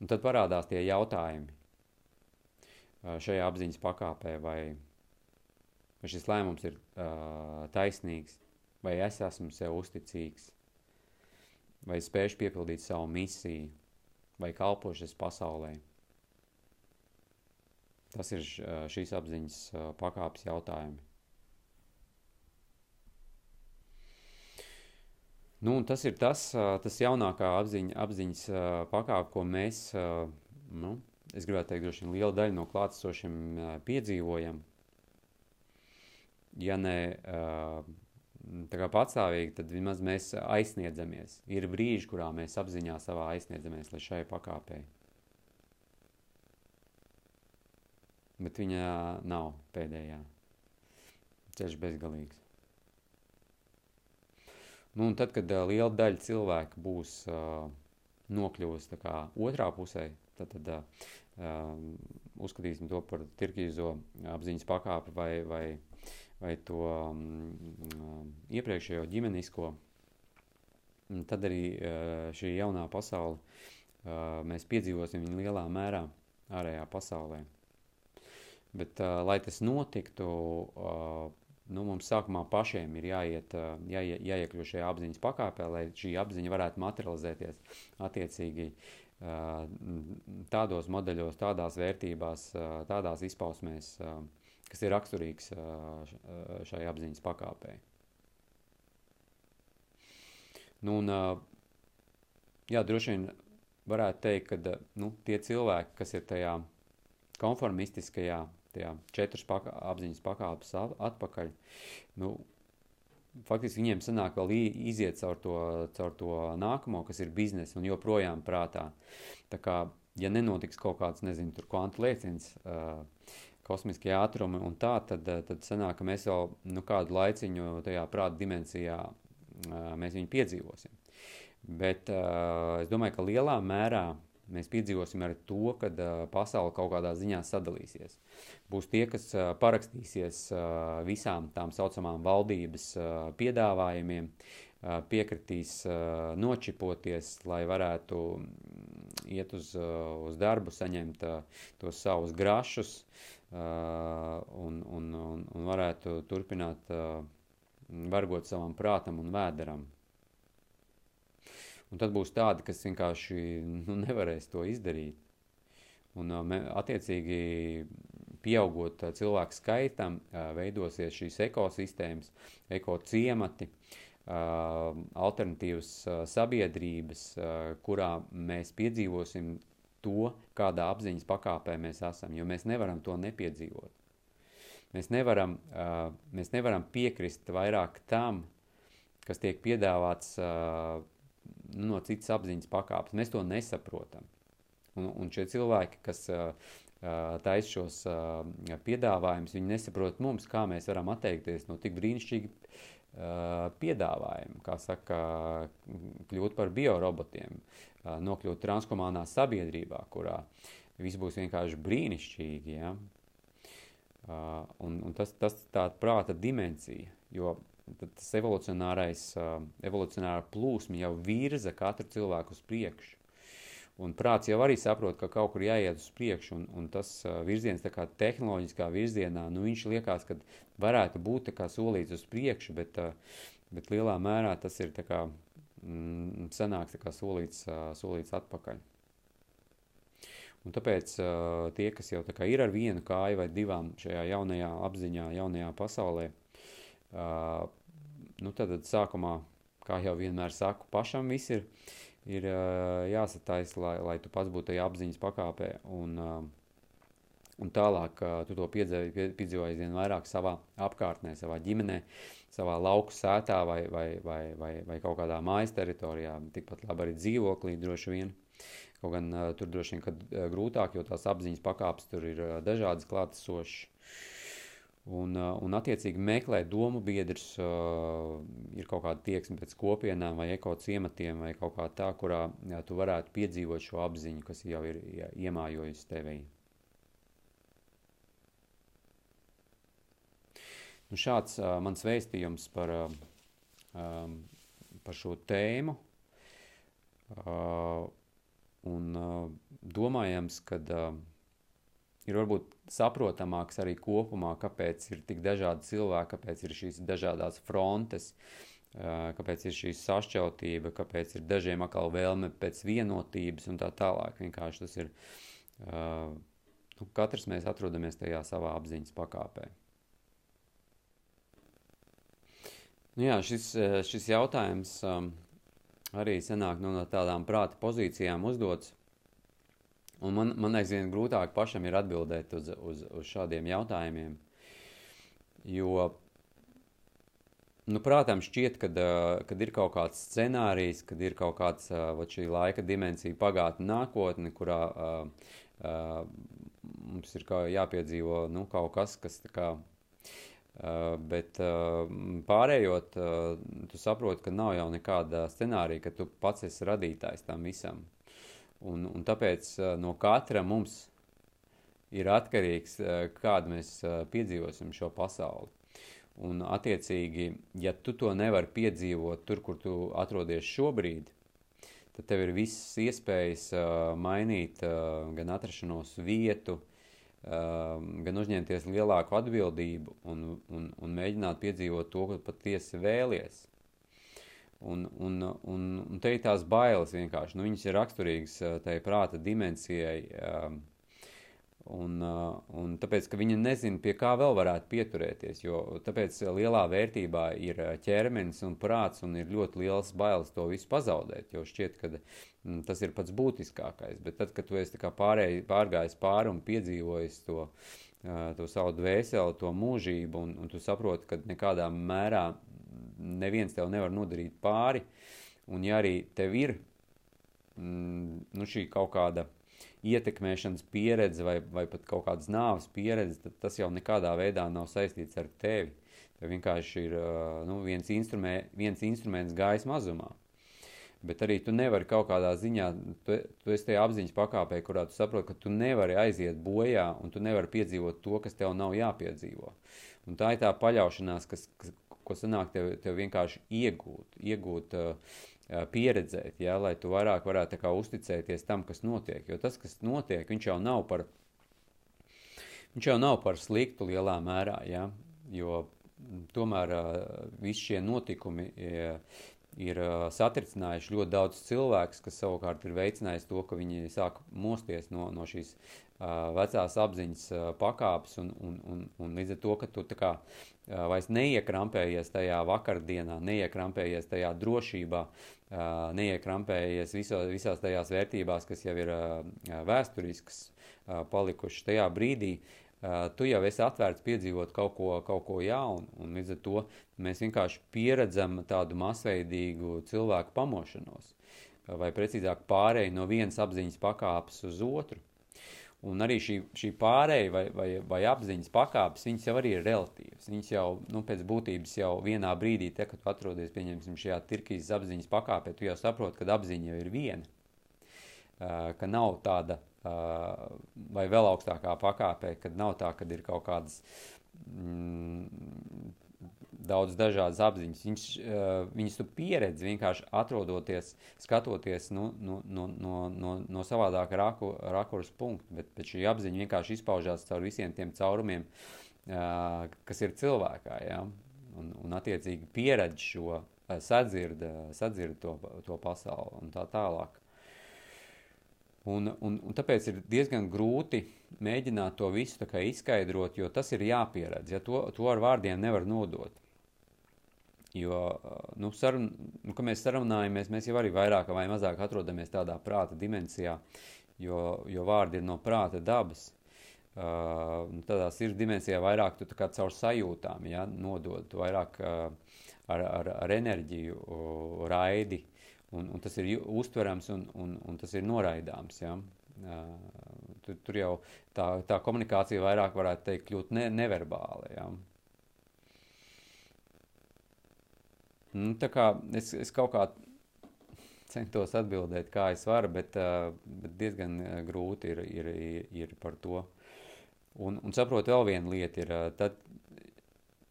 Un tad parādās tie jautājumi šajā apziņas pakāpē, vai, vai šis lēmums ir uh, taisnīgs, vai es esmu sev uzticīgs, vai spēšu piepildīt savu misiju, vai kalpošas pasaulē. Tas ir šīs apziņas pakāpes jautājumi. Nu, tas ir tas, tas jaunākā apziņa, apziņas pakāpe, ko mēs, nu, es gribētu teikt, droši vien liela daļa no klātesošiem piedzīvojam. Ja ne kā patstāvīgi, tad vismaz mēs aizsniedzamies. Ir brīži, kurā mēs apziņā savā aizsniedzamies līdz šai pakāpei. Bet viņa nav pēdējā. Ceļš bezgalīgs. Nu, un tad, kad uh, liela daļa cilvēku būs uh, nokļuvusi otrā pusē, tad, tad uh, uzskatīsim to par tirkīzo apziņas pakāpi vai, vai, vai to um, iepriekšējo ģimenisko. Tad arī uh, šī jaunā pasaule uh, mēs piedzīvosim viņu lielā mērā ārējā pasaulē. Bet, uh, lai tas notiktu, uh, nu, mums sākumā pašiem ir jāiet, jāie, jāiekļūt šajā apziņas pakāpē, lai šī apziņa varētu materializēties attiecīgi tādos modeļos, tādās vērtībās, tādās izpausmēs, kas ir raksturīgs šai apziņas pakāpē. Nu, un, jā, droši vien varētu teikt, ka nu, tie cilvēki, kas ir tajā konformistiskajā tajā četras paka, apziņas pakāpes atpakaļ, nu, faktiski viņiem sanāk vēl iziet caur to, caur to nākamo, kas ir biznesa un joprojām prātā. Tā kā, ja nenotiks kaut kāds, nezinu, tur kvantu lēciens, uh, kosmiskie ātrumi un tā, tad, tad sanāk, ka mēs vēl nu, kādu laiciņu tajā prāta dimensijā uh, mēs viņu piedzīvosim. Bet uh, es domāju, ka lielā mērā mēs piedzīvosim arī to, ka pasaule kaut kādā ziņā sadalīsies. Būs tie, kas parakstīsies visām tām saucamām valdības piedāvājumiem, piekritīs nočipoties, lai varētu iet uz, uz darbu, saņemt tos savus grašus un, un, un, un varētu turpināt uh, vargot savam prātam un vēderam. Un tad būs tādi, kas vienkārši nu, nevarēs to izdarīt. Un, attiecīgi, pieaugot cilvēku skaitam, veidosies šīs ekosistēmas, ekociemati, alternatīvas sabiedrības, kurā mēs piedzīvosim to, kādā apziņas pakāpē mēs esam, jo mēs nevaram to nepiedzīvot. Mēs nevaram, mēs nevaram piekrist vairāk tam, kas tiek piedāvāts nu, no citas apziņas pakāpes. Mēs to nesaprotam. Un, un šie cilvēki, kas uh, taisa šos uh, piedāvājumus, viņi nesaprot mums, kā mēs varam atteikties no tik brīnišķīga uh, piedāvājuma, kā saka, kļūt par biorobotiem, uh, nokļūt transkomānā sabiedrībā, kurā viss būs vienkārši brīnišķīgi. Ja? Uh, un, un tas, tas tā prāta dimensija, jo tas evolucionārais, evolucionāra plūsma jau virza katru cilvēku uz priekšu. Un prāts jau arī saprot, ka kaut kur jāiet uz priekšu, un, un tas virziens tā kā tehnoloģiskā virzienā, nu viņš liekas, ka varētu būt tā kā solīts uz priekšu, bet, bet lielā mērā tas ir tā kā mm, sanāks tā kā solīts, solīts atpakaļ. Un tāpēc uh, tie, kas jau kā ir ar vienu kāju vai divām šajā jaunajā apziņā, jaunajā pasaulē, Uh, nu, tad sākumā, kā jau vienmēr saku, pašam viss ir, ir uh, jāsatais, lai, lai tu pats būtu tajā apziņas pakāpē. Un, uh, un tālāk uh, tu to piedzīvoji, piedzīvoji aizvien vairāk savā apkārtnē, savā ģimenē, savā lauku sētā vai, vai, vai, vai, vai kaut kādā mājas teritorijā, tikpat labi arī dzīvoklī droši vien. Kaut gan uh, tur droši vien, kad uh, grūtāk, jo tās apziņas pakāpes tur ir uh, dažādas klātesošas. Un, uh, un attiecīgi meklēt domu biedrus, uh, ir kaut kāda tieksme pēc kopienām vai ekociematiem vai kaut kā tā, kurā jā, tu varētu piedzīvot šo apziņu, kas jau ir jā, iemājojusi tevī. Nu, šāds uh, mans vēstījums par, uh, par šo tēmu. Uh, un uh, domājams, ka uh, ir varbūt saprotamāks arī kopumā, kāpēc ir tik dažādi cilvēki, kāpēc ir šīs dažādas frontes, kāpēc ir šī sašķeltība, kāpēc ir dažiem atkal vēlme pēc vienotības un tā tālāk. Vienkārši tas ir, nu, katrs mēs atrodamies tajā savā apziņas pakāpē. Nu jā, šis, šis jautājums um, arī sanāk nu, no tādām prāta pozīcijām uzdots. Un man, man aizvien grūtāk pašam ir atbildēt uz, uz, uz šādiem jautājumiem. Jo, nu, prātams, šķiet, ka kad ir kaut kāds scenārijs, kad ir kaut kāds uh, šī laika dimensija, pagātne, nākotne, kurā uh, uh, mums ir jāpiedzīvo nu, kaut kas, kas kā, Uh, bet uh, pārējot, uh, tu saproti, ka nav jau nekāda scenārija, ka tu pats esi radītājs tam visam. Un, un tāpēc no katra mums ir atkarīgs, kādu mēs piedzīvosim šo pasauli. Un, attiecīgi, ja tu to nevari piedzīvot tur, kur tu atrodies šobrīd, tad tev ir visas iespējas mainīt gan atrašanos vietu, gan uzņemties lielāku atbildību un, un, un mēģināt piedzīvot to, ko patiesi vēlies. Un, un, un, un te ir tās bailes vienkārši. Nu, viņas ir raksturīgas uh, tai prāta dimensijai. Um, Un, uh, un tāpēc, ka viņi nezina, pie kā vēl varētu pieturēties, jo tāpēc lielā vērtībā ir uh, ķermenis un prāts, un ir ļoti liels bailes to visu pazaudēt, jo šķiet, ka mm, tas ir pats būtiskākais. Bet tad, kad tu esi pārēj, pārgājis pāri un piedzīvojis to, to savu dvēseli, to mūžību, un, un tu saproti, ka nekādā mērā neviens tev nevar nodarīt pāri, un ja arī tev ir mm, nu, šī kaut kāda ietekmēšanas pieredze vai, vai pat kaut kādas nāves pieredze, tad tas jau nekādā veidā nav saistīts ar tevi. Tev vienkārši ir nu, viens, instrumē, viens instruments gaisa mazumā. Bet arī tu nevari kaut kādā ziņā, tu, tu esi tajā apziņas pakāpē, kurā tu saproti, ka tu nevari aiziet bojā un tu nevari piedzīvot to, kas tev nav jāpiedzīvo. Un tā ir tā paļaušanās, kas, kas, ko sanāk tev, tev vienkārši iegūt, iegūt uh, pieredzēt, ja, lai tu vairāk varētu kā, uzticēties tam, kas notiek. Jo tas, kas notiek, viņš jau nav par, viņš jau nav par sliktu lielā mērā, ja, jo tomēr visi šie notikumi ir satricinājuši ļoti daudz cilvēkus, kas savukārt ir veicinājis to, ka viņi sāk mosties no, no šīs vecās apziņas pakāpes un, un, un, un līdz ar to, ka tu kā vairs neiekrampējies tajā vakardienā, neiekrampējies tajā drošībā, neiekrampējies viso, visās tajās vērtībās, kas jau ir vēsturiskas palikušas tajā brīdī, tu jau esi atvērts piedzīvot kaut ko, kaut ko jaunu, un līdz ar to mēs vienkārši pieredzam tādu masveidīgu cilvēku pamošanos, vai precīzāk pārēju no vienas apziņas pakāpes uz otru. Un arī šī, šī pārēja vai, vai, vai apziņas pakāpes, viņas jau arī ir relatīvas. Viņas jau nu, pēc būtības jau vienā brīdī, te, kad tu atrodies pieņemsim, šajā tirkīs apziņas pakāpē, tu jau saproti, ka apziņa jau ir viena. Ka nav tāda, vai vēl augstākā pakāpē, kad nav tā, kad ir kaut kādas mm, daudz dažādas apziņas. Viņš, viņas tu pieredzi vienkārši atrodoties, skatoties nu, nu, no, no, no, no savādāka raku, rakurs punkta, bet, bet šī apziņa vienkārši izpaužās caur visiem tiem caurumiem, kas ir cilvēkā, ja? un, un attiecīgi pieredz šo, sadzird, sadzird to, to pasauli un tā tālāk. Un, un, un tāpēc ir diezgan grūti mēģināt to visu izskaidrot, jo tas ir jāpieredz. Ja to, to ar vārdiem nevar nodot. Jo, nu, sarun, nu, mēs sarunājamies, mēs jau arī vairāk vai mazāk atrodamies tādā prāta dimensijā, jo, jo vārdi ir no prāta dabas. Uh, tādā sirds dimensijā vairāk tu caur sajūtām ja, nodod, vairāk uh, ar, ar, ar enerģiju uh, raidi, un, un tas ir uztverams un, un, un tas ir noraidāms. Ja. Tur, tur jau tā, tā komunikācija vairāk varētu teikt kļūt ne, neverbāla. Ja. Nu, tā kā es, es kaut kā centos atbildēt, kā es varu, bet, bet diezgan grūti ir, ir, ir par to. Un, un saprotu, vēl viena lieta ir, tad,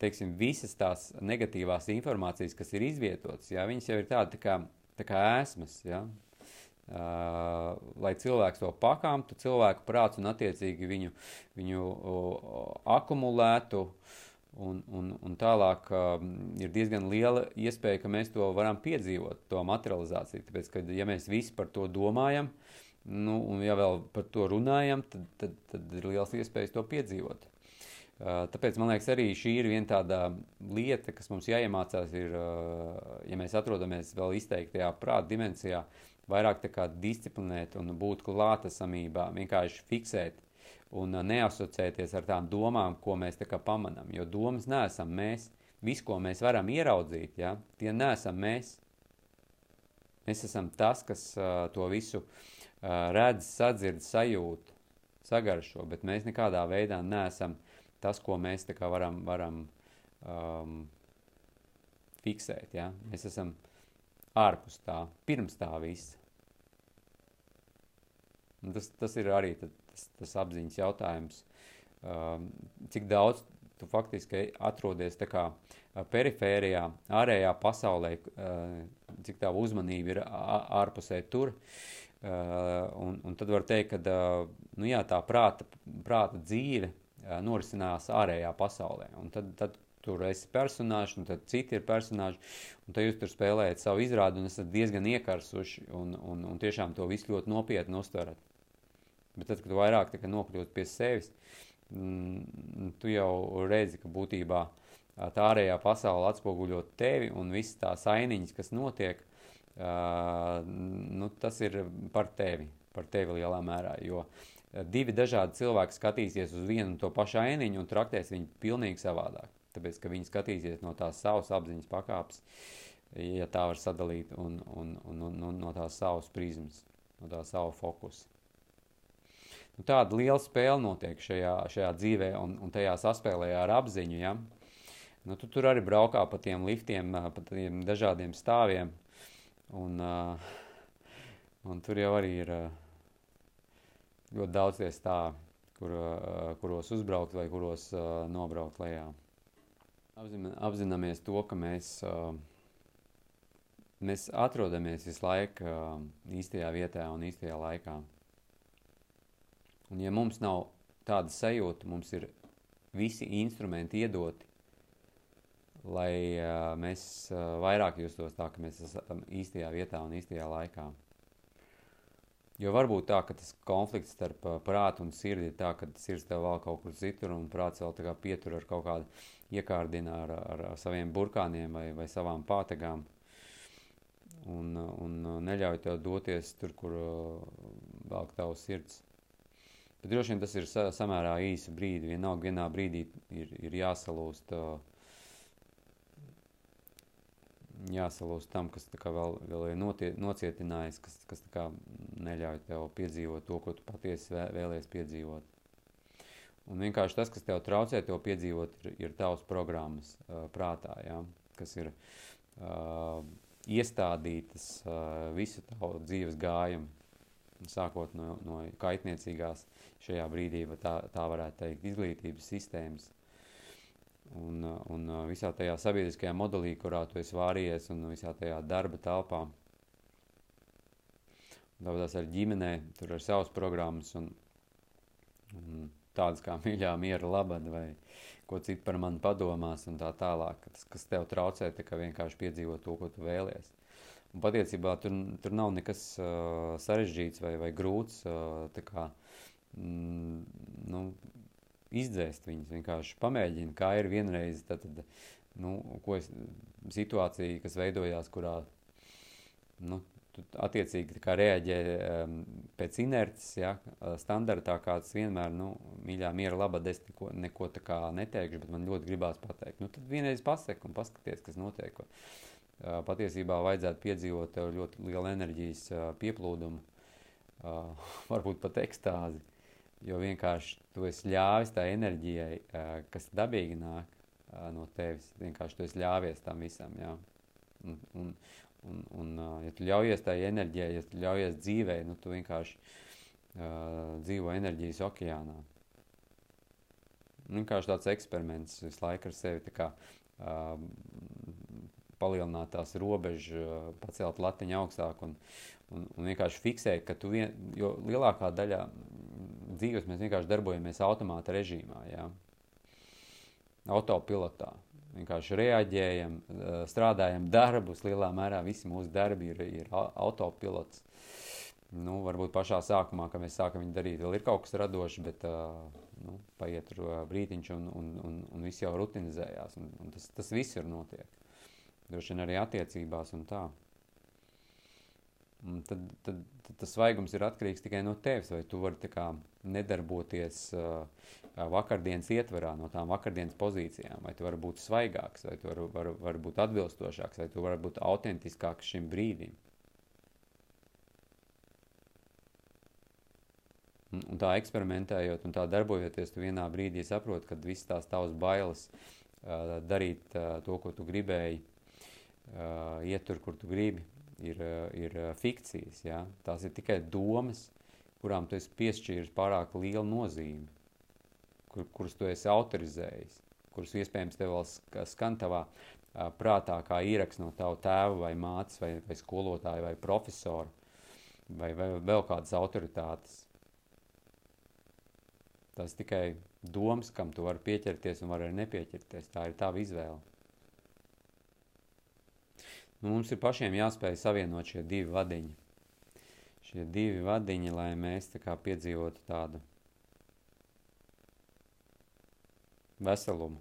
teiksim, visas tās negatīvās informācijas, kas ir izvietotas, jā, viņas jau ir tāda tā kā, tā kā ēsmas, jā. Uh, lai cilvēks to pakāptu, cilvēku prāts un attiecīgi viņu, viņu uh, akumulētu. Un, un, un tālāk uh, ir diezgan liela iespēja, ka mēs to varam piedzīvot, to materializāciju. Tāpēc, ka ja mēs visi par to domājam, nu, un ja vēl par to runājam, tad, tad, tad ir liels iespējas to piedzīvot. Uh, tāpēc man liekas, arī šī ir viena tāda lieta, kas mums jāiemācās, ir, uh, ja mēs atrodamies vēl izteiktajā prāta dimensijā, uh, vairāk disciplinēt un būt klātesamībā, vienkārši fiksēt un uh, neasociēties ar tām domām, ko mēs pamanām. Jo domas neesam mēs. Viss, ko mēs varam ieraudzīt, ja, tie neesam mēs. Mēs esam tas, kas uh, to visu uh, redz, sadzird, sajūt, sagaršo, bet mēs nekādā veidā neesam tas, ko mēs varam, varam um, fiksēt. Ja? Mēs esam uh, ārpus tā, pirms tā visa. Un tas, tas ir arī tas, tas apziņas jautājums, um, cik daudz tu faktiski atrodies kā perifērijā, ārējā pasaulē, uh, cik tā uzmanība ir ārpusē tur. Uh, un, un tad var teikt, ka uh, nu jā, tā prāta, prāta dzīve uh, norisinās ārējā pasaulē. Un tad, tad tur esi personāžs, un tad citi ir personāži, un tad jūs tur spēlējat savu izrādi, un esat diezgan iekarsuši, un, un, un tiešām to visu ļoti nopietni uztverat. Bet tad, kad vairāk nokļūst pie sevis, mm, tu jau redzi, ka būtībā tā ārējā pasaule atspoguļo tevi, un viss tās ainiņas, kas notiek, uh, nu, tas ir par tevi, par tevi lielā mērā, jo divi dažādi cilvēki skatīsies uz vienu un to pašu ainiņu un traktēs viņu pilnīgi savādāk tāpēc, ka viņi skatīsies no tās savas apziņas pakāpes, ja tā var sadalīt, un, un, un, un, un no tās savas prizmas, no tā savu fokusu. Nu, tāda liela spēle notiek šajā, šajā dzīvē, un, un tajā saspēlē ar apziņu. Ja? Nu, tu tur arī braukā pa tiem liftiem, pa tiem dažādiem stāviem, un, uh, un tur jau arī ir uh, ļoti daudz tie stāvi, kur, uh, kuros uzbraukt vai kuros uh, nobraukt lejā. Apzināmies to, ka mēs, mēs atrodamies visu laiku īstajā vietā un īstajā laikā. Un ja mums nav tāda sajūta, mums ir visi instrumenti iedoti, lai mēs vairāk justos tā, ka mēs esam īstajā vietā un īstajā laikā. Jo varbūt tā, ka tas konflikts starp prātu un sirdi ir tā, ka sirds tev vēl kaut kur citur un prāts vēl tā kā pietur ar kaut kādu iekārdina ar, ar, ar saviem burkāniem vai, vai savām pātegām. Un, un neļauj tev doties tur, kur velk tavs sirds. Bet droši vien tas ir sa samērā īsa brīdi. Vienalga vienā brīdī ir, ir jāsalūst, uh, jāsalūst tam, kas vēl, vēl ir notie, nocietinājis, kas, kas neļauj tev piedzīvot to, ko tu patiesi vēlies piedzīvot. Un vienkārši tas, kas tev traucē to piedzīvot, ir, ir tavs programmas uh, prātā, ja? kas ir uh, iestādītas uh, visu tavu dzīves gājumu, sākot no, no kaitniecīgās šajā brīdī, tā, tā varētu teikt, izglītības sistēmas. Un, un visā tajā sabiedriskajā modelī, kurā tu esi vārījies, un visā tajā darba telpā. Tāpēc ar ģimenē, tur ir savas programmas, un, un tādas kā mīļā miera labada vai ko citu par mani padomās un tā tālāk, kas, kas tev traucē tā kā vienkārši piedzīvot to, ko tu vēlies. Un patiecībā tur, tur nav nekas uh, sarežģīts vai, vai grūts uh, kā, mm, nu, izdzēst viņus, vienkārši pamēģini, kā ir vienreiz, tad, nu, ko es, situācija, kas veidojās, kurā, nu, attiecīgi reaģē um, pēc inerces, ja, standartā, kāds vienmēr, nu, mīļā, miera labad, es neko, neko tā kā neteikšu, bet man ļoti gribās pateikt. Nu, tad vienreiz pasek un paskaties, kas notiek. Uh, patiesībā vajadzētu piedzīvot ļoti lielu enerģijas uh, pieplūdumu, uh, varbūt pat ekstāzi, jo vienkārši tu esi ļāvis tā enerģijai, uh, kas dabīgi nāk uh, no tevis, vienkārši tu esi ļāvies tam visam, jā. Un, un, Un, un ja tu ļaujies tai enerģijai, ja tu ļaujies dzīvē, nu, tu vienkārši uh, dzīvo enerģijas okeānā. Vienkārši tāds eksperiments visu laiku ar sevi kā, uh, palielināt tās robežas, pacelt latiņu augstāk un, un, un vienkārši fiksēt, ka tu vien, jo lielākā daļā dzīves mēs vienkārši darbojamies automāta režīmā, jā. autopilotā. Vienkārši reaģējam, strādājam darbus, lielā mērā visi mūsu darbi ir, ir autopilots. Nu, varbūt pašā sākumā, kad mēs sākam viņu darīt, vēl ir kaut kas radošs, bet uh, nu, paiet tur brītiņš un, un, un, un viss jau rutinizējās. Un, un tas, tas viss ir notiek. Droši vien arī attiecībās un tā. Tad, tad, tad tas svaigums ir atkarīgs tikai no tevis, vai tu vari kā, nedarboties uh, vakardienas ietverā no tām vakardienas pozīcijām, vai tu vari būt svaigāks, vai tu vari var, var būt atbilstošāks, vai tu vari būt autentiskāks šim brīdim. Un, un tā eksperimentējot un tā darbojoties, tu vienā brīdī saproti, ka visas tās tavas bailes uh, darīt uh, to, ko tu gribēji, uh, iet tur, kur tu gribi, ir, ir fikcijas. Ja? Tās ir tikai domas, kurām tu esi piešķīris pārāk lielu nozīmi, kur, kuras tu esi autorizējis, kuras iespējams tev vēl skan tavā prātā kā ieraksts no tava tēva vai mātes vai, vai skolotāja vai profesora vai, vai vēl kādas autoritātes. Tas tikai domas, kam tu vari pieķerties un vari arī nepieķerties. Tā ir tava izvēle. Nu, mums ir pašiem jāspēj savienot šie divi vadiņi. Šie divi vadiņi, lai mēs tā kā piedzīvotu tādu veselumu.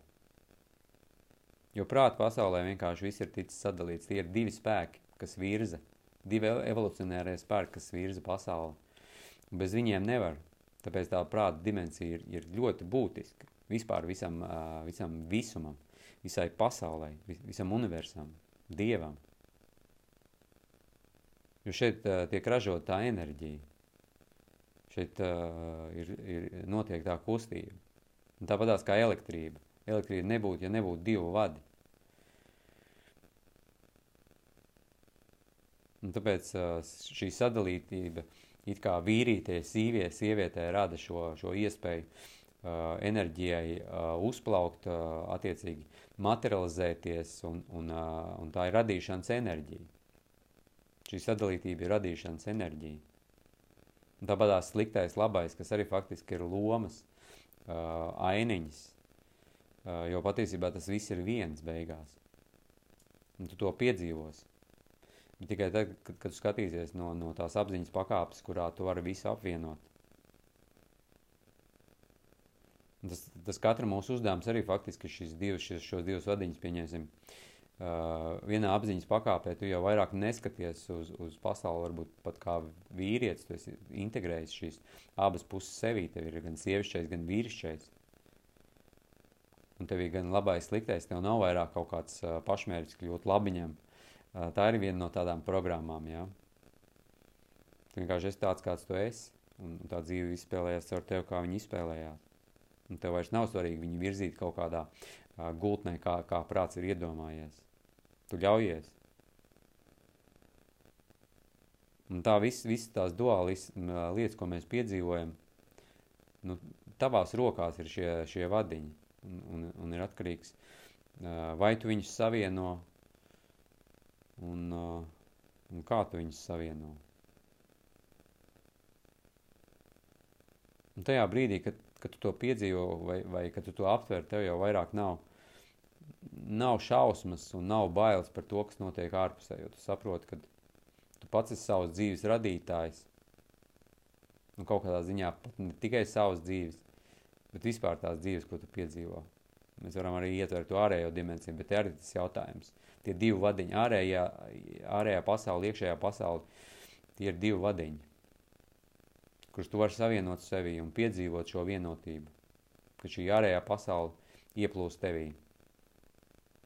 Jo prāta pasaulē vienkārši viss ir ticis sadalīts. Tie ir divi spēki, kas virza, divi evolucionārie spēki, kas virza pasauli. Bez viņiem nevar. Tāpēc tā prāta dimensija ir, ir ļoti būtiska. Vispār visam, visam visumam, visai pasaulē, visam universam, dievam. Jo šeit uh, tiek ražota tā enerģija. Šeit uh, ir, ir notiek tā kustība. Un tāpatās kā elektrība. Elektrība nebūtu, ja nebūtu divu vadi. Un tāpēc uh, šī sadalītība it kā vīrītē, sīvie, sievietē rada šo, šo iespēju uh, enerģijai uh, uzplaukt, uh, attiecīgi materializēties, un, un, uh, un tā ir radīšanas enerģija. Šī sadalītība ir radīšanas enerģija. Tāpat tās sliktais, labais, kas arī faktiski ir lomas, uh, ainiņas, uh, jo patiesībā tas viss ir viens beigās. Un tu to piedzīvos. Bet tikai tad, kad, kad tu skatīsies no, no tās apziņas pakāpes, kurā tu vari visu apvienot. Tas, tas katra mūsu uzdevums arī faktiski šis divs, šis, šos divus vadiņus pieņemsim. Uh, vienā apziņas pakāpē tu jau vairāk neskaties uz, uz pasauli, varbūt pat kā vīrietis, tu esi integrējis šīs abas puses sevī, tev ir gan sievišķais, gan vīrišķais. Un tev ir gan labais, sliktais, tev nav vairāk kaut kāds uh, pašmērķis kļūt labiņam. Uh, tā ir viena no tādām programmām, jā. Tu vienkārši esi tāds, kāds tu esi, un, un tā dzīve izspēlējās ar tevi, kā viņi izspēlējās. Un tev vairs nav svarīgi viņu virzīt kaut kādā uh, gultnē, kā, kā prāts ir iedomājies. Tu ļaujies. Un tā viss, viss tās duālis lietas, ko mēs piedzīvojam, nu, tavās rokās ir šie, šie vadiņi. Un, un, un ir atkarīgs, vai tu viņus savieno un, un kā tu viņus savieno. Un tajā brīdī, kad, kad tu to piedzīvo vai, vai kad tu to aptver, tev jau vairāk nav nav šausmas un nav bailes par to, kas notiek ārpusē, jo tu saproti, ka tu pats esi savas dzīves radītājs. Un kaut kādā ziņā ne tikai savas dzīves, bet vispār tās dzīves, ko tu piedzīvo. Mēs varam arī ietvert to ārējo dimensiju, bet arī tas jautājums. Tie divi vadiņi, ārējā, ārējā pasaule, iekšējā pasaule, tie ir divi vadiņi, kurus tu vari savienot sevī un piedzīvot šo vienotību, ka šī ārējā pasaule ieplūst tevī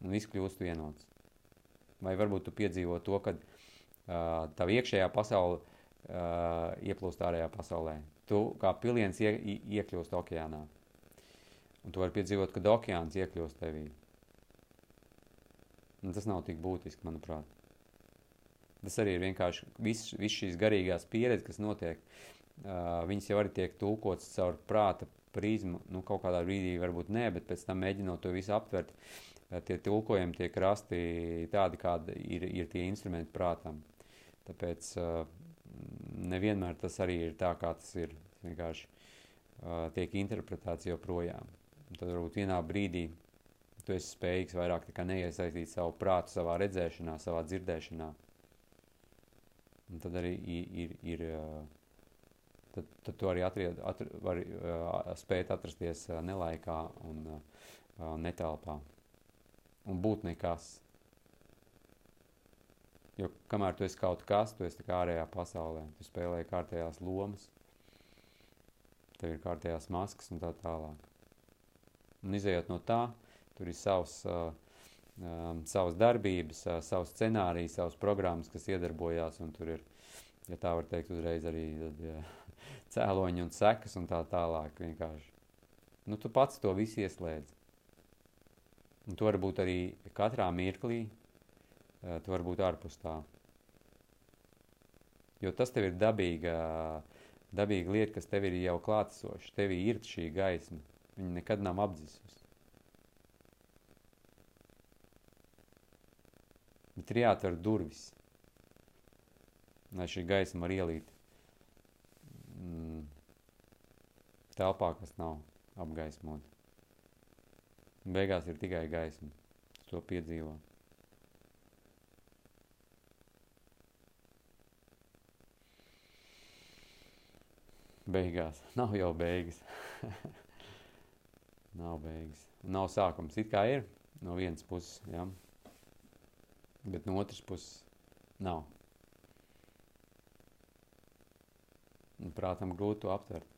un viss kļūst vienots. Vai varbūt tu piedzīvo to, ka uh, tava iekšējā pasaule uh, ieplūst ārējā pasaulē. Tu kā piliens ie, iekļūst okeānā. Un tu vari piedzīvot, kad okeāns iekļūst tevī. Un tas nav tik būtiski, manuprāt. Tas arī ir vienkārši viss vis šīs garīgās pieredzes, kas notiek. Uh, viņas jau arī tiek tulkotas caur prāta prizmu, nu, kaut kādā brīdī varbūt nē, bet pēc tam mēģinot to visu aptvert, uh, tie tulkojumi tiek rasti tādi, kādi ir, ir tie instrumenti prātam. Tāpēc uh, nevienmēr tas arī ir tā, kā tas ir. Vienkārši uh, tiek interpretēts joprojām. Tad varbūt vienā brīdī tu esi spējīgs vairāk neiesaistīt savu prātu, savā redzēšanā, savā dzirdēšanā. Un tad arī ir, ir, ir tad, tad tu arī atried, atri, vari uh, spēt atrasties uh, nelaikā un uh, netelpā un būt nekas. Jo kamēr tu esi kaut kas, tu esi ārējā pasaulē, tu spēlē kārtējās lomas, tev ir kārtējās maskas un tā tālāk. Un izējot no tā, tur ir savs uh, um, savas darbības, uh, savus scenārijus, savas programmas, kas iedarbojās, un tur ir, ja tā var teikt, uzreiz arī tad, ja, cēloņi un sekas un tā tālāk vienkārši. Nu, tu pats to visu ieslēdz. Un tu vari būt arī katrā mirklī, uh, tu vari būt ārpus tā. Jo tas tev ir dabīga, dabīga lieta, kas tev ir jau klātesoša. Tev ir šī gaisma. Viņa nekad nav apdzisusi. Bet ir jāatver durvis, lai šī gaisma var ielīt mm, telpā, kas nav apgaismota. Beigās ir tikai gaisma. To piedzīvo. Beigās. Nav jau beigas. nav beigas. Nav sākums. It kā ir no vienas puses. Ja? bet no otras puses nav. Un prātam grūti to aptvert.